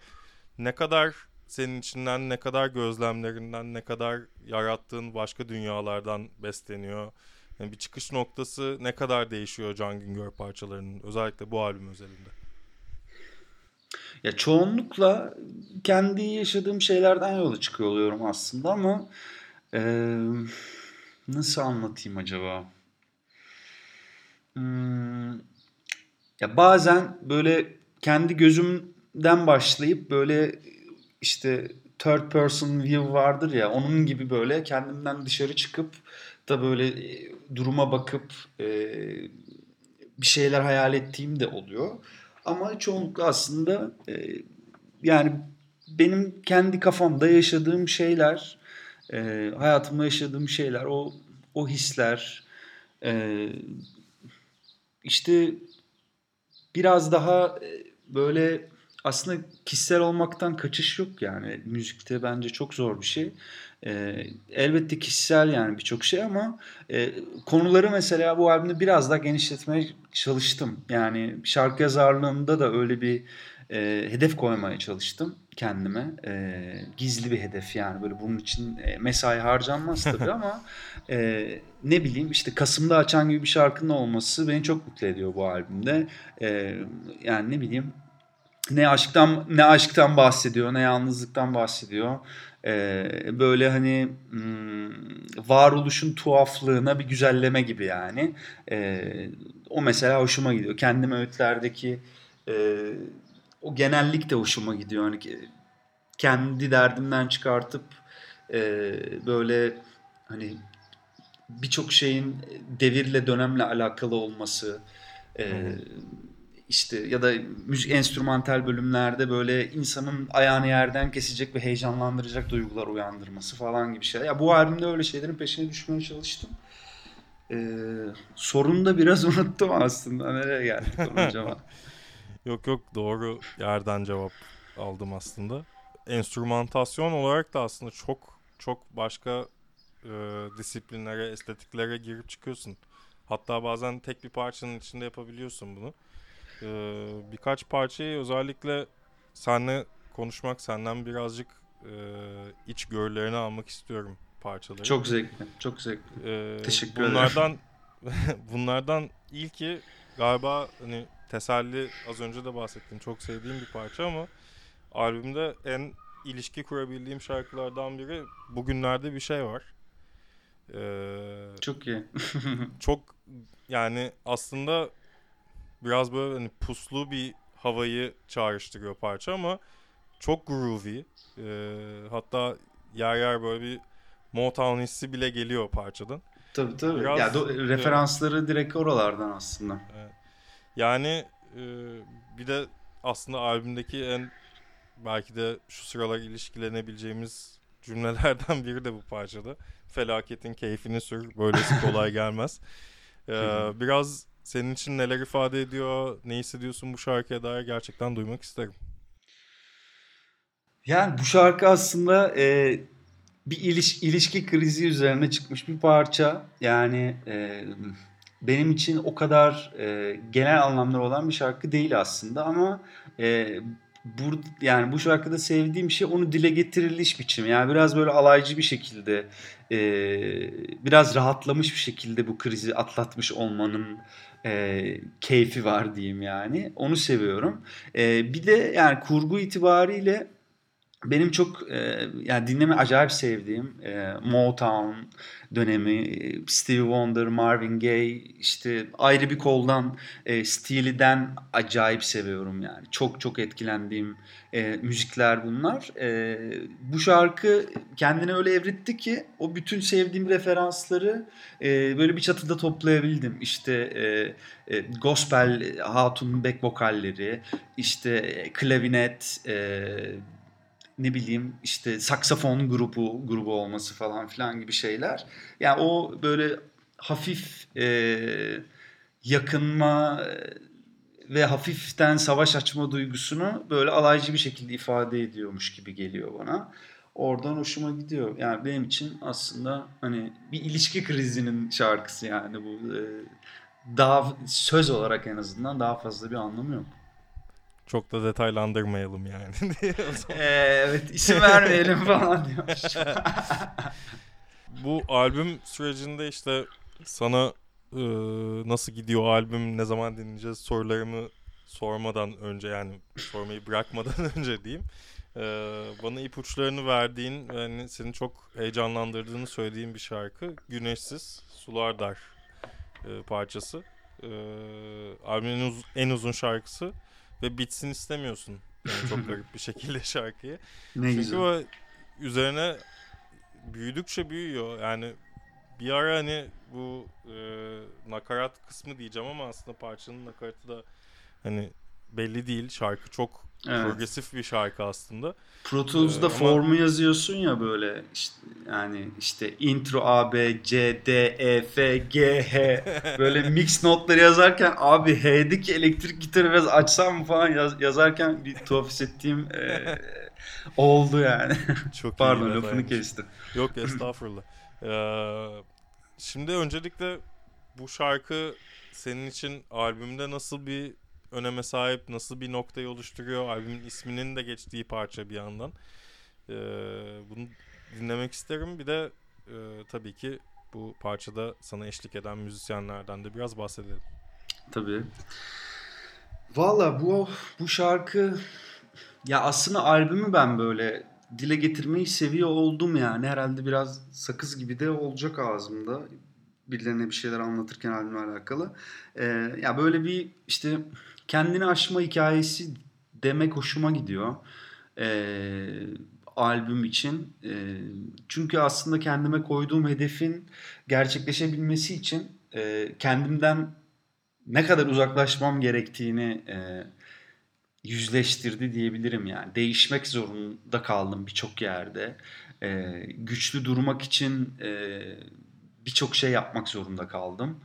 ne kadar senin içinden, ne kadar gözlemlerinden, ne kadar yarattığın başka dünyalardan besleniyor. Yani bir çıkış noktası ne kadar değişiyor Can Güngör parçalarının özellikle bu albüm özelinde. Ya çoğunlukla kendi yaşadığım şeylerden yola çıkıyor oluyorum aslında ama eee, nasıl anlatayım acaba? Hmm, ya bazen böyle kendi gözümden başlayıp böyle işte third person view vardır ya onun gibi böyle kendimden dışarı çıkıp da böyle e, duruma bakıp e, bir şeyler hayal ettiğim de oluyor. Ama çoğunlukla aslında e, yani benim kendi kafamda yaşadığım şeyler, e, hayatımda yaşadığım şeyler, o o hisler, e, işte biraz daha e, böyle aslında kişisel olmaktan kaçış yok yani müzikte bence çok zor bir şey. E, elbette kişisel yani birçok şey ama e, konuları mesela bu albümde biraz daha genişletmeye çalıştım. Yani şarkı yazarlığında da öyle bir e, hedef koymaya çalıştım kendime. E, gizli bir hedef yani böyle bunun için e, mesai harcanmaz [laughs] tabii ama e, ne bileyim işte Kasım'da açan gibi bir şarkının olması beni çok mutlu ediyor bu albümde. E, yani ne bileyim ne aşktan ne aşktan bahsediyor ne yalnızlıktan bahsediyor. Ee, böyle hani hmm, varoluşun tuhaflığına bir güzelleme gibi yani. Ee, o mesela hoşuma gidiyor. Kendim öğütlerdeki e, o genellik de hoşuma gidiyor. Ki- kendi derdimden çıkartıp e, böyle hani birçok şeyin devirle dönemle alakalı olması. e, işte ya da müzik enstrümantal bölümlerde böyle insanın ayağını yerden kesecek ve heyecanlandıracak duygular uyandırması falan gibi şeyler. Ya bu albümde öyle şeylerin peşine düşmeye çalıştım. Ee, sorunu da biraz [laughs] unuttum aslında. Nereye geldik acaba? [laughs] yok yok doğru yerden cevap aldım aslında. Enstrümantasyon olarak da aslında çok çok başka e, disiplinlere, estetiklere girip çıkıyorsun. Hatta bazen tek bir parçanın içinde yapabiliyorsun bunu. E, birkaç parçayı özellikle seninle konuşmak, senden birazcık e, iç görülerini almak istiyorum parçaları. Çok zevkli, çok zevkli. E, Teşekkür bunlardan, ederim. [laughs] [laughs] bunlardan ilki galiba hani teselli az önce de bahsettim. Çok sevdiğim bir parça ama albümde en ilişki kurabildiğim şarkılardan biri bugünlerde bir şey var. Ee, çok iyi. [laughs] çok yani aslında biraz böyle hani puslu bir havayı çağrıştırıyor parça ama çok groovy. Ee, hatta yer yer böyle bir Motown hissi bile geliyor parçadan. Tabii tabii. Biraz, ya do- referansları e, direkt oralardan aslında. Evet. Yani e, bir de aslında albümdeki en belki de şu sıralar ilişkilenebileceğimiz cümlelerden [laughs] biri de bu parçada. Felaketin keyfini sür, böylesi kolay [laughs] gelmez. Ee, biraz senin için neler ifade ediyor, ne hissediyorsun bu şarkıya dair gerçekten duymak isterim. Yani bu şarkı aslında e, bir iliş, ilişki krizi üzerine çıkmış bir parça. Yani e, benim için o kadar e, genel anlamlar olan bir şarkı değil aslında ama e, bur yani bu şarkıda sevdiğim şey onu dile getiriliş biçimi. Yani biraz böyle alaycı bir şekilde e, biraz rahatlamış bir şekilde bu krizi atlatmış olmanın e, keyfi var diyeyim yani. Onu seviyorum. E, bir de yani kurgu itibariyle benim çok e, yani dinleme acayip sevdiğim e, Motown dönemi, Stevie Wonder, Marvin Gaye, işte ayrı bir koldan e, Steely'den acayip seviyorum yani. Çok çok etkilendiğim e, müzikler bunlar. E, bu şarkı kendini öyle evritti ki o bütün sevdiğim referansları e, böyle bir çatıda toplayabildim. İşte e, e, gospel hatun back vokalleri, işte klavinet, e, ne bileyim işte saksafon grubu grubu olması falan filan gibi şeyler. Yani o böyle hafif e, yakınma ve hafiften savaş açma duygusunu böyle alaycı bir şekilde ifade ediyormuş gibi geliyor bana. Oradan hoşuma gidiyor. Yani benim için aslında hani bir ilişki krizinin şarkısı yani bu. E, daha söz olarak en azından daha fazla bir anlamı yok. Çok da detaylandırmayalım yani. [laughs] ee, evet isim vermeyelim falan diyormuş. [laughs] Bu albüm sürecinde işte sana e, nasıl gidiyor albüm, ne zaman dinleyeceğiz sorularımı sormadan önce yani sormayı bırakmadan [laughs] önce diyeyim. E, bana ipuçlarını verdiğin ve yani seni çok heyecanlandırdığını söylediğin bir şarkı Güneşsiz Sular Dar e, parçası. E, albümün en uzun şarkısı ve bitsin istemiyorsun. Yani çok [laughs] garip bir şekilde şarkıyı. Ne Çünkü güzel. o üzerine büyüdükçe büyüyor. Yani bir ara hani bu e, nakarat kısmı diyeceğim ama aslında parçanın nakaratı da hani belli değil. Şarkı çok evet. progresif bir şarkı aslında. Pro Tools'da ee, formu ama... yazıyorsun ya böyle işte yani işte intro A B C D E F G H [laughs] böyle mix notları yazarken abi H'deki elektrik gitarı biraz açsam mı falan yaz, yazarken bir tuhaf hissettiğim e, oldu yani. [laughs] Çok Pardon lafını kestim. Yok [clears throat] estağfurullah. ee, şimdi öncelikle bu şarkı senin için albümde nasıl bir öneme sahip, nasıl bir noktayı oluşturuyor. Albümün isminin de geçtiği parça bir yandan. Ee, bunu dinlemek isterim. Bir de e, tabii ki bu parçada sana eşlik eden müzisyenlerden de biraz bahsedelim. Tabii. Valla bu bu şarkı ya aslında albümü ben böyle dile getirmeyi seviyor oldum yani. Herhalde biraz sakız gibi de olacak ağzımda. Birilerine bir şeyler anlatırken albümle alakalı. Ee, ya böyle bir işte kendini aşma hikayesi demek hoşuma gidiyor. Ee, albüm için. E, çünkü aslında kendime koyduğum hedefin gerçekleşebilmesi için e, kendimden ne kadar uzaklaşmam gerektiğini e, yüzleştirdi diyebilirim yani. Değişmek zorunda kaldım birçok yerde. E, güçlü durmak için e, birçok şey yapmak zorunda kaldım. E,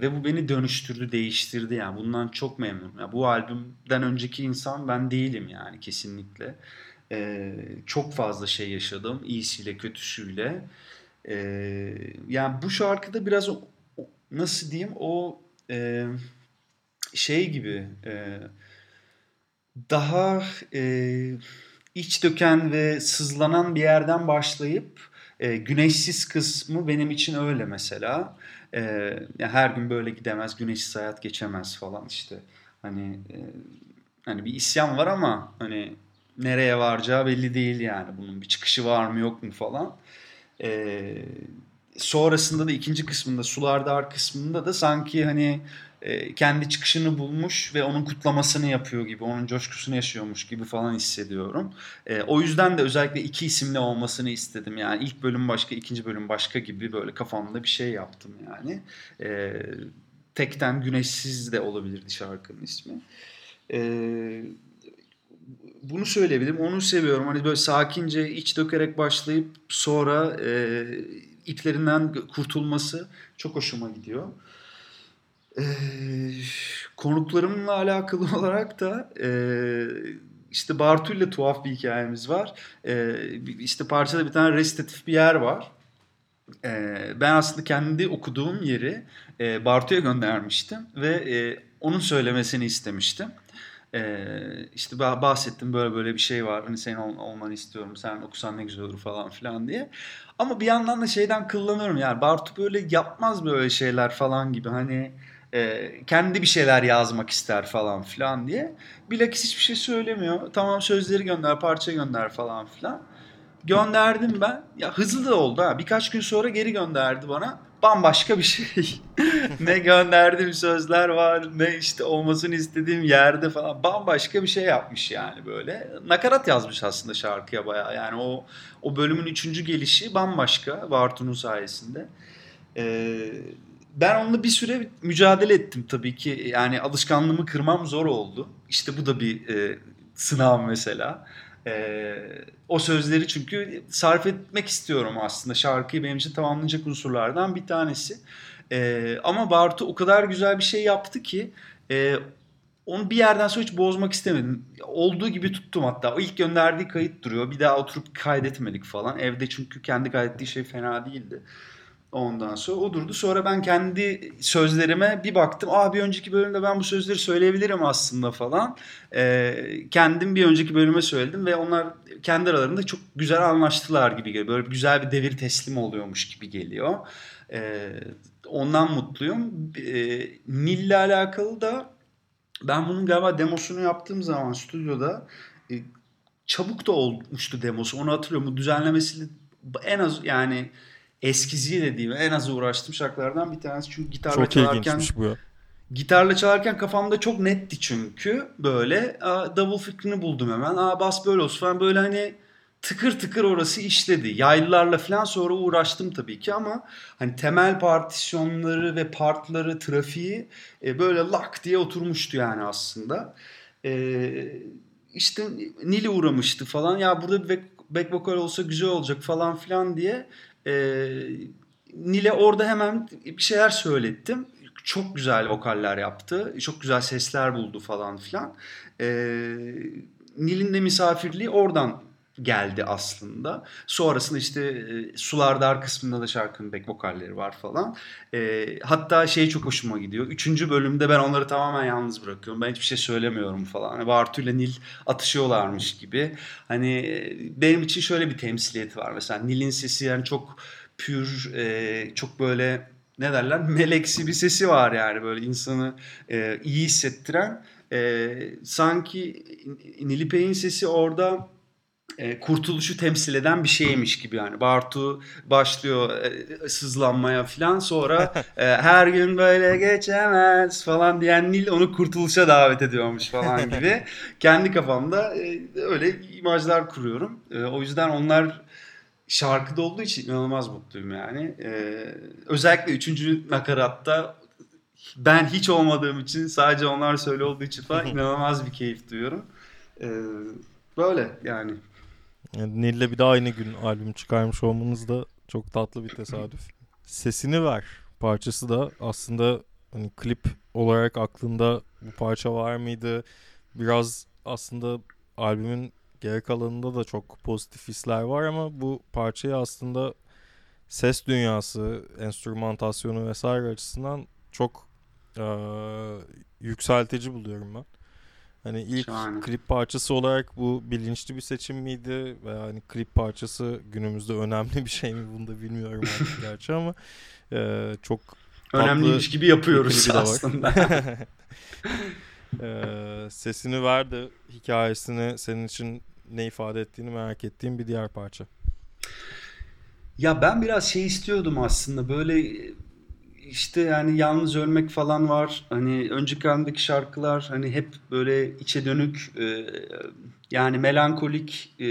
ve bu beni dönüştürdü, değiştirdi yani. Bundan çok memnunum. Yani bu albümden önceki insan ben değilim yani kesinlikle. E, çok fazla şey yaşadım. iyisiyle, kötüsüyle. E, yani bu şarkıda biraz o, nasıl diyeyim o e, şey gibi e, daha e, iç döken ve sızlanan bir yerden başlayıp e, güneşsiz kısmı benim için öyle mesela. E, her gün böyle gidemez, güneşsiz hayat geçemez falan işte. Hani e, hani bir isyan var ama hani nereye varacağı belli değil yani. Bunun bir çıkışı var mı yok mu falan. E, sonrasında da ikinci kısmında Sular Dar kısmında da sanki hani e, kendi çıkışını bulmuş ve onun kutlamasını yapıyor gibi, onun coşkusunu yaşıyormuş gibi falan hissediyorum. E, o yüzden de özellikle iki isimli olmasını istedim. Yani ilk bölüm başka, ikinci bölüm başka gibi böyle kafamda bir şey yaptım yani. E, tekten Güneşsiz de olabilirdi şarkının ismi. Bunu söyleyebilirim. Onu seviyorum. Hani böyle sakince iç dökerek başlayıp sonra e, iplerinden kurtulması çok hoşuma gidiyor. Konuklarımla alakalı [laughs] olarak da e, işte Bartu ile tuhaf bir hikayemiz var. E, işte parçada bir tane resitatif bir yer var. E, ben aslında kendi okuduğum yeri e, Bartu'ya göndermiştim ve e, onun söylemesini istemiştim. Ee, işte bahsettim böyle böyle bir şey var. Hani senin ol, olmanı istiyorum. Sen okusan ne güzel olur falan filan diye. Ama bir yandan da şeyden kullanıyorum yani Bartu böyle yapmaz böyle şeyler falan gibi. Hani e, kendi bir şeyler yazmak ister falan filan diye. Bilakis hiçbir şey söylemiyor. Tamam sözleri gönder, parça gönder falan filan. Gönderdim ben. Ya hızlı da oldu ha. Birkaç gün sonra geri gönderdi bana. Bambaşka bir şey. [laughs] ne gönderdiğim sözler var, ne işte olmasını istediğim yerde falan. Bambaşka bir şey yapmış yani böyle. Nakarat yazmış aslında şarkıya bayağı. Yani o o bölümün üçüncü gelişi bambaşka Bartu'nun sayesinde. Ee, ben onunla bir süre mücadele ettim tabii ki. Yani alışkanlığımı kırmam zor oldu. İşte bu da bir e, sınav mesela. E, o sözleri çünkü sarf etmek istiyorum aslında. Şarkıyı benim için tamamlayacak unsurlardan bir tanesi. E, ama Bartu o kadar güzel bir şey yaptı ki e, onu bir yerden sonra hiç bozmak istemedim. Olduğu gibi tuttum hatta. O ilk gönderdiği kayıt duruyor. Bir daha oturup kaydetmedik falan. Evde çünkü kendi kaydettiği şey fena değildi. Ondan sonra o durdu. Sonra ben kendi sözlerime bir baktım. Aa bir önceki bölümde ben bu sözleri söyleyebilirim aslında falan. Ee, kendim bir önceki bölüme söyledim ve onlar kendi aralarında çok güzel anlaştılar gibi geliyor. Böyle güzel bir devir teslim oluyormuş gibi geliyor. Ee, ondan mutluyum. Ee, Nil'le alakalı da ben bunun galiba demosunu yaptığım zaman stüdyoda e, çabuk da olmuştu demosu. Onu hatırlıyorum. Bu düzenlemesi en az yani eskiziye dediğim en az uğraştığım şarkılardan bir tanesi. Çünkü gitarla çok çalarken bu ya. Gitarla çalarken kafamda çok netti çünkü böyle aa, double fikrini buldum hemen. Aa bas böyle olsun falan böyle hani tıkır tıkır orası işledi. Yaylılarla falan sonra uğraştım tabii ki ama hani temel partisyonları ve partları, trafiği e, böyle lak diye oturmuştu yani aslında. E, işte Nili uğramıştı falan. Ya burada bir back, back vokal olsa güzel olacak falan filan diye e, Nil'e orada hemen bir şeyler söylettim. Çok güzel vokaller yaptı. Çok güzel sesler buldu falan filan. E, Nil'in de misafirliği oradan geldi aslında. Sonrasında işte e, Sular Dar kısmında da şarkının back vokalleri var falan. E, hatta şey çok hoşuma gidiyor. Üçüncü bölümde ben onları tamamen yalnız bırakıyorum. Ben hiçbir şey söylemiyorum falan. Hani Bartu ile Nil atışıyorlarmış gibi. Hani e, benim için şöyle bir temsiliyeti var. Mesela Nil'in sesi yani çok pür, e, çok böyle ne derler meleksi bir sesi var yani böyle insanı e, iyi hissettiren. E, sanki Nilipek'in sesi orada e, kurtuluşu temsil eden bir şeymiş gibi yani. Bartu başlıyor e, sızlanmaya falan sonra e, her gün böyle geçemez falan diyen Nil onu kurtuluşa davet ediyormuş falan gibi. [laughs] Kendi kafamda e, öyle imajlar kuruyorum. E, o yüzden onlar şarkıda olduğu için inanılmaz mutluyum yani. E, özellikle üçüncü nakaratta ben hiç olmadığım için sadece onlar söyle olduğu için falan [laughs] inanılmaz bir keyif duyuyorum. Ee, böyle yani. Yani Nil'le bir de aynı gün albüm çıkarmış olmanız da çok tatlı bir tesadüf. Sesini ver parçası da aslında hani klip olarak aklında bu parça var mıydı? Biraz aslında albümün geri kalanında da çok pozitif hisler var ama bu parçayı aslında ses dünyası, enstrümantasyonu vesaire açısından çok e, yükseltici buluyorum ben. Hani ilk Şahane. klip parçası olarak bu bilinçli bir seçim miydi veya hani klip parçası günümüzde önemli bir şey mi bunu da bilmiyorum artık [laughs] gerçi ama e, çok Önemliymiş gibi yapıyoruz var. aslında. Ee, [laughs] sesini ver de hikayesini senin için ne ifade ettiğini merak ettiğim bir diğer parça. Ya ben biraz şey istiyordum aslında böyle işte yani yalnız ölmek falan var. Hani önceki albümdeki şarkılar hani hep böyle içe dönük e, yani melankolik e,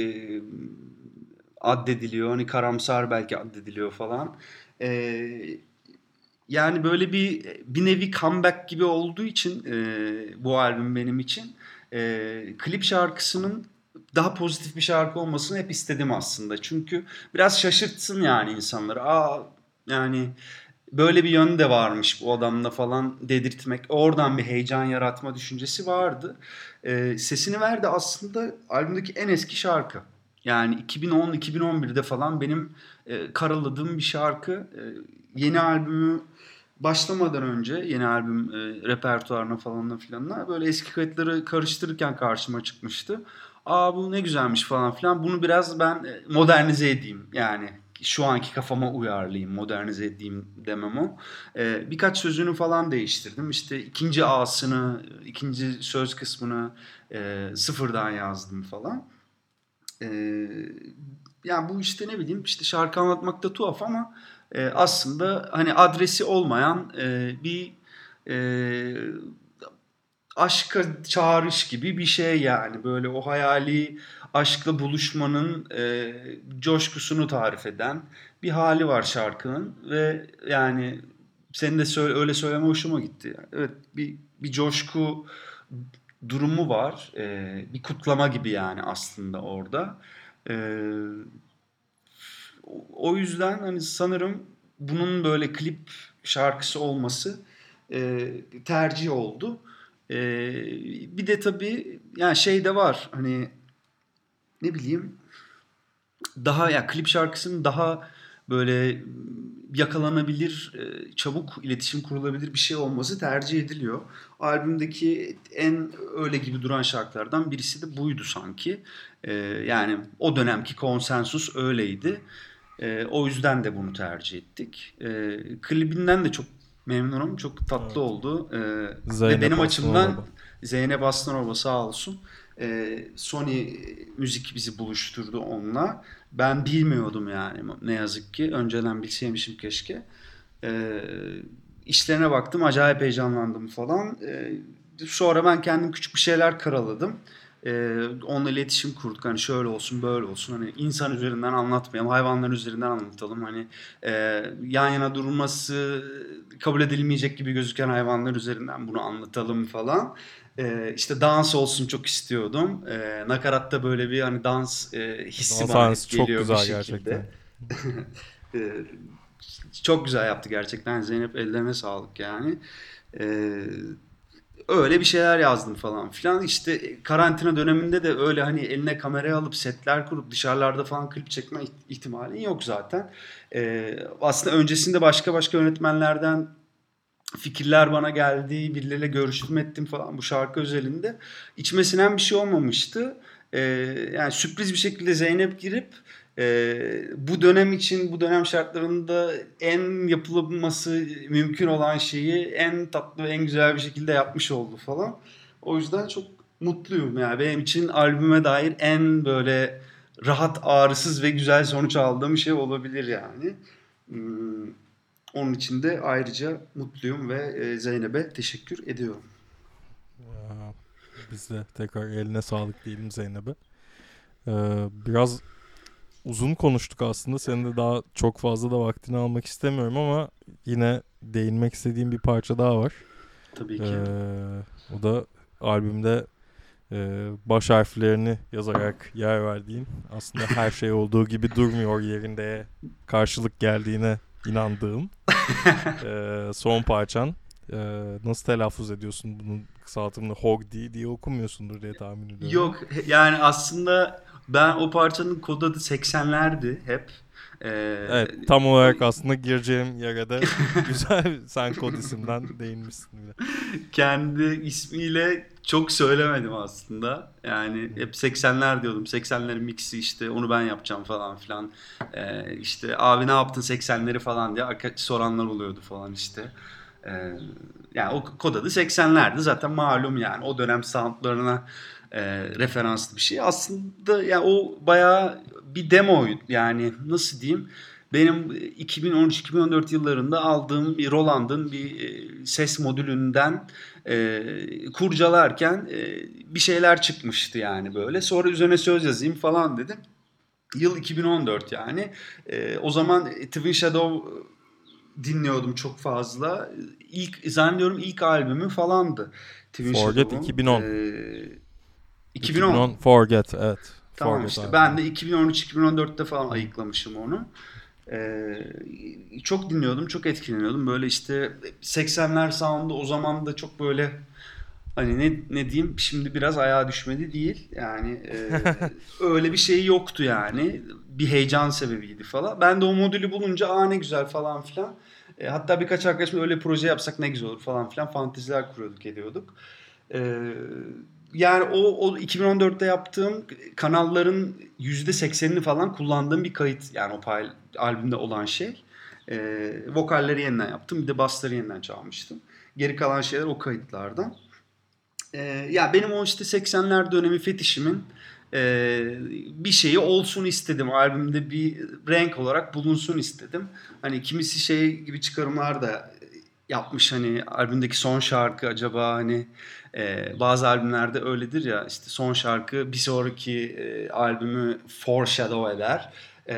addediliyor. Hani karamsar belki addediliyor falan. E, yani böyle bir bir nevi comeback gibi olduğu için e, bu albüm benim için e, klip şarkısının daha pozitif bir şarkı olmasını hep istedim aslında. Çünkü biraz şaşırtsın yani insanları. Aa yani böyle bir yönü de varmış bu adamda falan dedirtmek. Oradan bir heyecan yaratma düşüncesi vardı. E, sesini verdi aslında albümdeki en eski şarkı. Yani 2010-2011'de falan benim e, karaladığım bir şarkı. E, yeni albümü başlamadan önce yeni albüm e, repertuarına falanla filanla böyle eski kayıtları karıştırırken karşıma çıkmıştı. Aa bu ne güzelmiş falan filan. Bunu biraz ben e, modernize edeyim. Yani şu anki kafama uyarlayayım, modernize edeyim demem o. E, birkaç sözünü falan değiştirdim. İşte ikinci A'sını, ikinci söz kısmını e, sıfırdan yazdım falan. E, yani bu işte ne bileyim işte şarkı anlatmakta tuhaf ama e, aslında hani adresi olmayan e, bir e, aşka çağrış gibi bir şey yani böyle o hayali aşkla buluşmanın e, coşkusunu tarif eden bir hali var şarkının ve yani senin de söyle, öyle söyleme hoşuma gitti. Evet bir bir coşku durumu var. E, bir kutlama gibi yani aslında orada. E, o yüzden hani sanırım bunun böyle klip şarkısı olması e, tercih oldu. E, bir de tabii yani şey de var hani ne bileyim daha ya yani klip şarkısının daha böyle yakalanabilir, e, çabuk iletişim kurulabilir bir şey olması tercih ediliyor. Albümdeki en öyle gibi duran şarkılardan birisi de buydu sanki. E, yani o dönemki konsensus öyleydi. E, o yüzden de bunu tercih ettik. Klibinden de çok memnunum. Çok tatlı evet. oldu. E, ve benim açımdan Zeynep Aslanova sağ olsun. E, Sony müzik bizi buluşturdu onunla. Ben bilmiyordum yani ne yazık ki. Önceden bilseymişim keşke. E, işlerine baktım. Acayip heyecanlandım falan. E, sonra ben kendim küçük bir şeyler karaladım e, onunla iletişim kurduk. Hani şöyle olsun böyle olsun. Hani insan üzerinden anlatmayalım. Hayvanlar üzerinden anlatalım. Hani e, yan yana durması kabul edilmeyecek gibi gözüken hayvanlar üzerinden bunu anlatalım falan. E, işte dans olsun çok istiyordum. E, nakaratta böyle bir hani dans e, hissi dans bana çok geliyor güzel bir şekilde. Gerçekten. [laughs] e, çok güzel yaptı gerçekten. Zeynep ellerine sağlık yani. Eee öyle bir şeyler yazdım falan filan. İşte karantina döneminde de öyle hani eline kamerayı alıp setler kurup dışarılarda falan klip çekme ihtimalin yok zaten. Ee, aslında öncesinde başka başka yönetmenlerden fikirler bana geldi. Birileriyle görüştüm ettim falan bu şarkı özelinde. İçime sinen bir şey olmamıştı. Ee, yani sürpriz bir şekilde Zeynep girip e, bu dönem için bu dönem şartlarında en yapılması mümkün olan şeyi en tatlı ve en güzel bir şekilde yapmış oldu falan. O yüzden çok mutluyum yani benim için albüme dair en böyle rahat ağrısız ve güzel sonuç aldığım şey olabilir yani. Hmm, onun için de ayrıca mutluyum ve e, Zeynep'e teşekkür ediyorum. Biz de tekrar eline sağlık diyelim Zeynep'e. Ee, biraz uzun konuştuk aslında. Senin de daha çok fazla da vaktini almak istemiyorum ama yine değinmek istediğim bir parça daha var. Tabii ki. Ee, o da albümde e, baş harflerini yazarak yer verdiğin aslında her şey olduğu gibi durmuyor yerinde karşılık geldiğine inandığım [laughs] e, son parçan. E, nasıl telaffuz ediyorsun bunun kısaltımını Hogdi diye okumuyorsundur diye tahmin ediyorum. Yok yani aslında ben o parçanın kod adı 80'lerdi hep. Ee, Evet tam olarak aslında gireceğim yere de [laughs] güzel sen kod isimden değinmişsin bile. kendi ismiyle çok söylemedim aslında. Yani hep 80'ler diyordum. 80'lerin mixi işte onu ben yapacağım falan filan. Ee, işte abi ne yaptın 80'leri falan diye soranlar oluyordu falan işte. Ee, yani o kod adı 80'lerdi zaten malum yani o dönem soundlarına e, referanslı bir şey. Aslında yani o bayağı bir demoydu yani nasıl diyeyim benim 2013-2014 yıllarında aldığım bir Roland'ın bir e, ses modülünden e, kurcalarken e, bir şeyler çıkmıştı yani böyle. Sonra üzerine söz yazayım falan dedim. Yıl 2014 yani. E, o zaman Twin Shadow dinliyordum çok fazla. İlk zannediyorum ilk albümü falandı. Twin Forget Shadow'un. 2010. E, 2010. 2010 Forget evet. Tamam Forget işte abi. ben de 2013-2014'te falan ayıklamışım onu. Ee, çok dinliyordum, çok etkileniyordum. Böyle işte 80'ler sound'u o zaman da çok böyle hani ne ne diyeyim şimdi biraz ayağa düşmedi değil. Yani e, [laughs] öyle bir şey yoktu yani. Bir heyecan sebebiydi falan. Ben de o modülü bulunca aa ne güzel falan filan. E, hatta birkaç arkadaşımla öyle proje yapsak ne güzel olur falan filan fanteziler kuruyorduk ediyorduk. E, yani o, o 2014'te yaptığım kanalların %80'ini falan kullandığım bir kayıt. Yani o pay, albümde olan şey. E, vokalleri yeniden yaptım. Bir de bassları yeniden çalmıştım. Geri kalan şeyler o kayıtlardan. E, ya benim o işte 80'ler dönemi fetişimin e, bir şeyi olsun istedim. Albümde bir renk olarak bulunsun istedim. Hani kimisi şey gibi çıkarımlar da yapmış hani albümdeki son şarkı acaba hani e, bazı albümlerde öyledir ya işte son şarkı bir sonraki e, albümü foreshadow eder. E,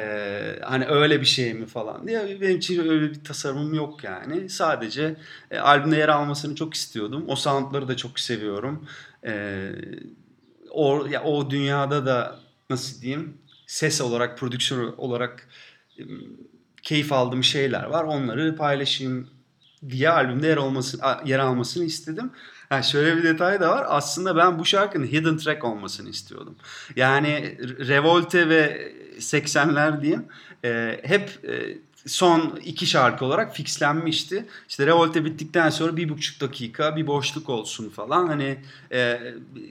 hani öyle bir şey mi falan diye benim için öyle bir tasarımım yok yani. Sadece e, albümde yer almasını çok istiyordum. O soundları da çok seviyorum. E, o, ya, o dünyada da nasıl diyeyim ses olarak, prodüksiyon olarak e, keyif aldığım şeyler var. Onları paylaşayım diye albümde yer olmasını yer almasını istedim. Yani şöyle bir detay da var. Aslında ben bu şarkının hidden track olmasını istiyordum. Yani Revolte ve 80'ler diyeyim e, hep e, son iki şarkı olarak fixlenmişti. İşte Revolte bittikten sonra bir buçuk dakika bir boşluk olsun falan. Hani e,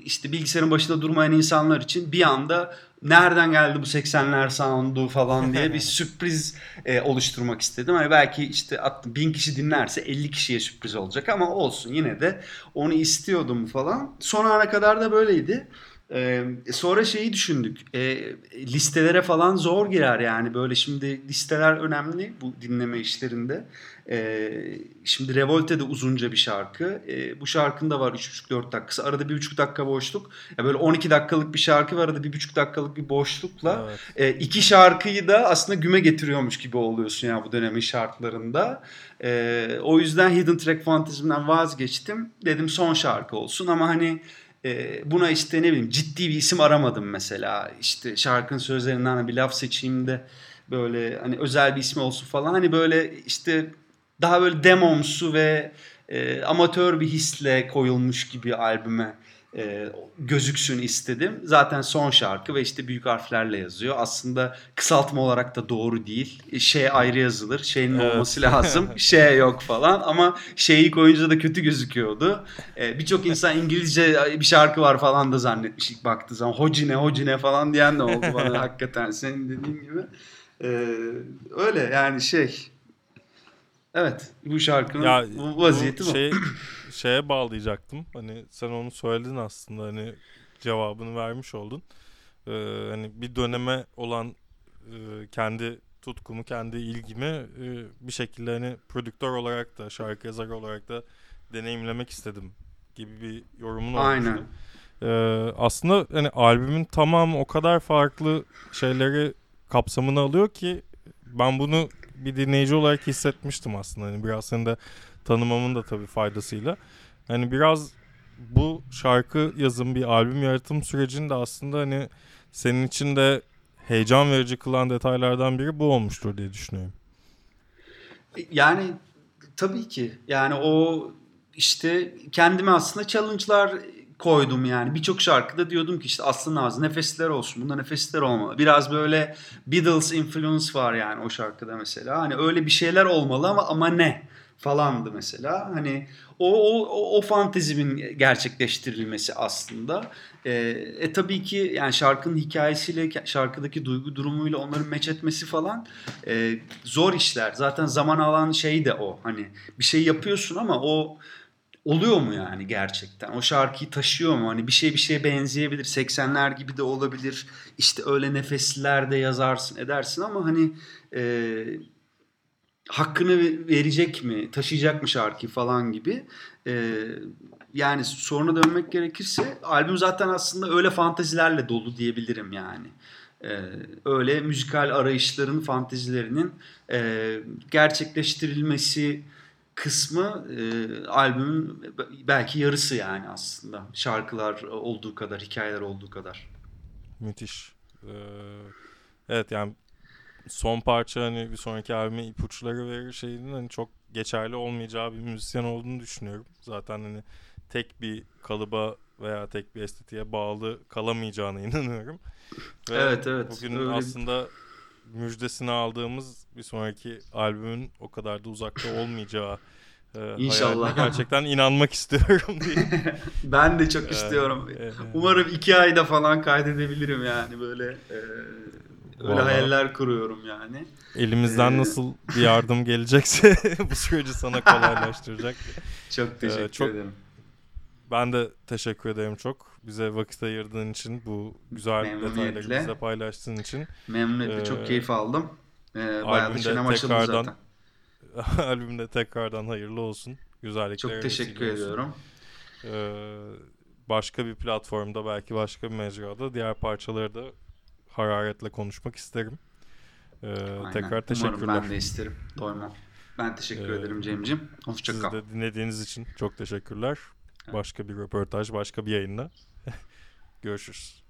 işte bilgisayarın başında durmayan insanlar için bir anda nereden geldi bu 80'ler sound'u falan diye bir [laughs] sürpriz e, oluşturmak istedim. Hani belki işte at, bin kişi dinlerse 50 kişiye sürpriz olacak ama olsun yine de onu istiyordum falan. Son ana kadar da böyleydi. Ee, sonra şeyi düşündük. E, listelere falan zor girer yani böyle şimdi listeler önemli bu dinleme işlerinde. E, şimdi Revolte de uzunca bir şarkı. E, bu şarkının da var 3,5-4 dakikası. Arada 1,5 dakika boşluk. Ya böyle 12 dakikalık bir şarkı var arada 1,5 dakikalık bir boşlukla. Evet. E, iki şarkıyı da aslında güme getiriyormuş gibi oluyorsun ya bu dönemin şartlarında. E, o yüzden Hidden Track fantezimden vazgeçtim. Dedim son şarkı olsun ama hani e, buna işte ne bileyim ciddi bir isim aramadım mesela. İşte şarkının sözlerinden hani bir laf seçeyim de böyle hani özel bir ismi olsun falan. Hani böyle işte daha böyle demomsu ve e, amatör bir hisle koyulmuş gibi albüme e, gözüksün istedim. Zaten son şarkı ve işte büyük harflerle yazıyor. Aslında kısaltma olarak da doğru değil. Şey ayrı yazılır. Şeyin Evet. olması [laughs] lazım. şey yok falan ama şeyi koyunca da kötü gözüküyordu. E, Birçok insan İngilizce bir şarkı var falan da zannetmiş ilk baktığı zaman. Hocine hocine falan diyen de oldu bana [laughs] hakikaten senin dediğin gibi. E, öyle yani şey. Evet bu şarkının Ya bu vaziyeti bu. şey, şeye bağlayacaktım. Hani sen onu söyledin aslında hani cevabını vermiş oldun. Ee, hani bir döneme olan e, kendi tutkumu, kendi ilgimi e, bir şekilde hani prodüktör olarak da şarkı yazarı olarak da deneyimlemek istedim gibi bir yorumun olmuştu. Aynen. Ee, aslında hani albümün tamamı o kadar farklı şeyleri kapsamını alıyor ki ben bunu bir dinleyici olarak hissetmiştim aslında. Hani biraz senin de tanımamın da tabii faydasıyla. Hani biraz bu şarkı yazım bir albüm yaratım sürecinde aslında hani senin için de heyecan verici kılan detaylardan biri bu olmuştur diye düşünüyorum. Yani tabii ki. Yani o işte kendime aslında challenge'lar koydum yani. Birçok şarkıda diyordum ki işte aslında az nefesler olsun. Bunda nefesler olmalı. Biraz böyle Beatles influence var yani o şarkıda mesela. Hani öyle bir şeyler olmalı ama ama ne? falandı mesela. Hani o o o fantezimin gerçekleştirilmesi aslında. E, e tabii ki yani şarkının hikayesiyle şarkıdaki duygu durumuyla onların meç etmesi falan e, zor işler. Zaten zaman alan şey de o. Hani bir şey yapıyorsun ama o oluyor mu yani gerçekten? O şarkıyı taşıyor mu? Hani bir şey bir şeye benzeyebilir. 80'ler gibi de olabilir. İşte öyle nefesliler de yazarsın edersin ama hani e, hakkını verecek mi, taşıyacak mı şarkı falan gibi. E, yani soruna dönmek gerekirse albüm zaten aslında öyle fantezilerle dolu diyebilirim yani. Ee, öyle müzikal arayışların, fantezilerinin e, gerçekleştirilmesi kısmı e, albümün belki yarısı yani aslında. Şarkılar olduğu kadar, hikayeler olduğu kadar. Müthiş. Ee, evet yani son parça hani bir sonraki albüme ipuçları verir şeyinin hani çok geçerli olmayacağı bir müzisyen olduğunu düşünüyorum. Zaten hani tek bir kalıba veya tek bir estetiğe bağlı kalamayacağına [laughs] inanıyorum. Ve evet evet. Bugün öyle... aslında müjdesini aldığımız bir sonraki albümün o kadar da uzakta olmayacağı e, İnşallah. Gerçekten inanmak istiyorum [laughs] diye. ben de çok istiyorum. Ee, Umarım iki ayda falan kaydedebilirim yani böyle. E, öyle Vallahi. hayaller kuruyorum yani. Elimizden ee... nasıl [laughs] bir yardım gelecekse [laughs] bu süreci sana kolaylaştıracak. çok teşekkür ee, çok... ederim. Ben de teşekkür ederim çok. Bize vakit ayırdığın için, bu güzel detayları bize paylaştığın için. Memnuniyetle. Ee, çok keyif aldım. Ee, bayağı da çenem açıldı zaten. [laughs] albümde tekrardan hayırlı olsun. Güzellikler. Çok teşekkür ediyorum. Ee, başka bir platformda belki başka bir mecrada diğer parçaları da hararetle konuşmak isterim. Ee, tekrar teşekkürler. Umarım ben de isterim. Doymam. Ben teşekkür ee, ederim Cem'cim. Hoşçakal. Siz de dinlediğiniz için çok teşekkürler. Başka bir röportaj, başka bir yayında. Görüşürüz.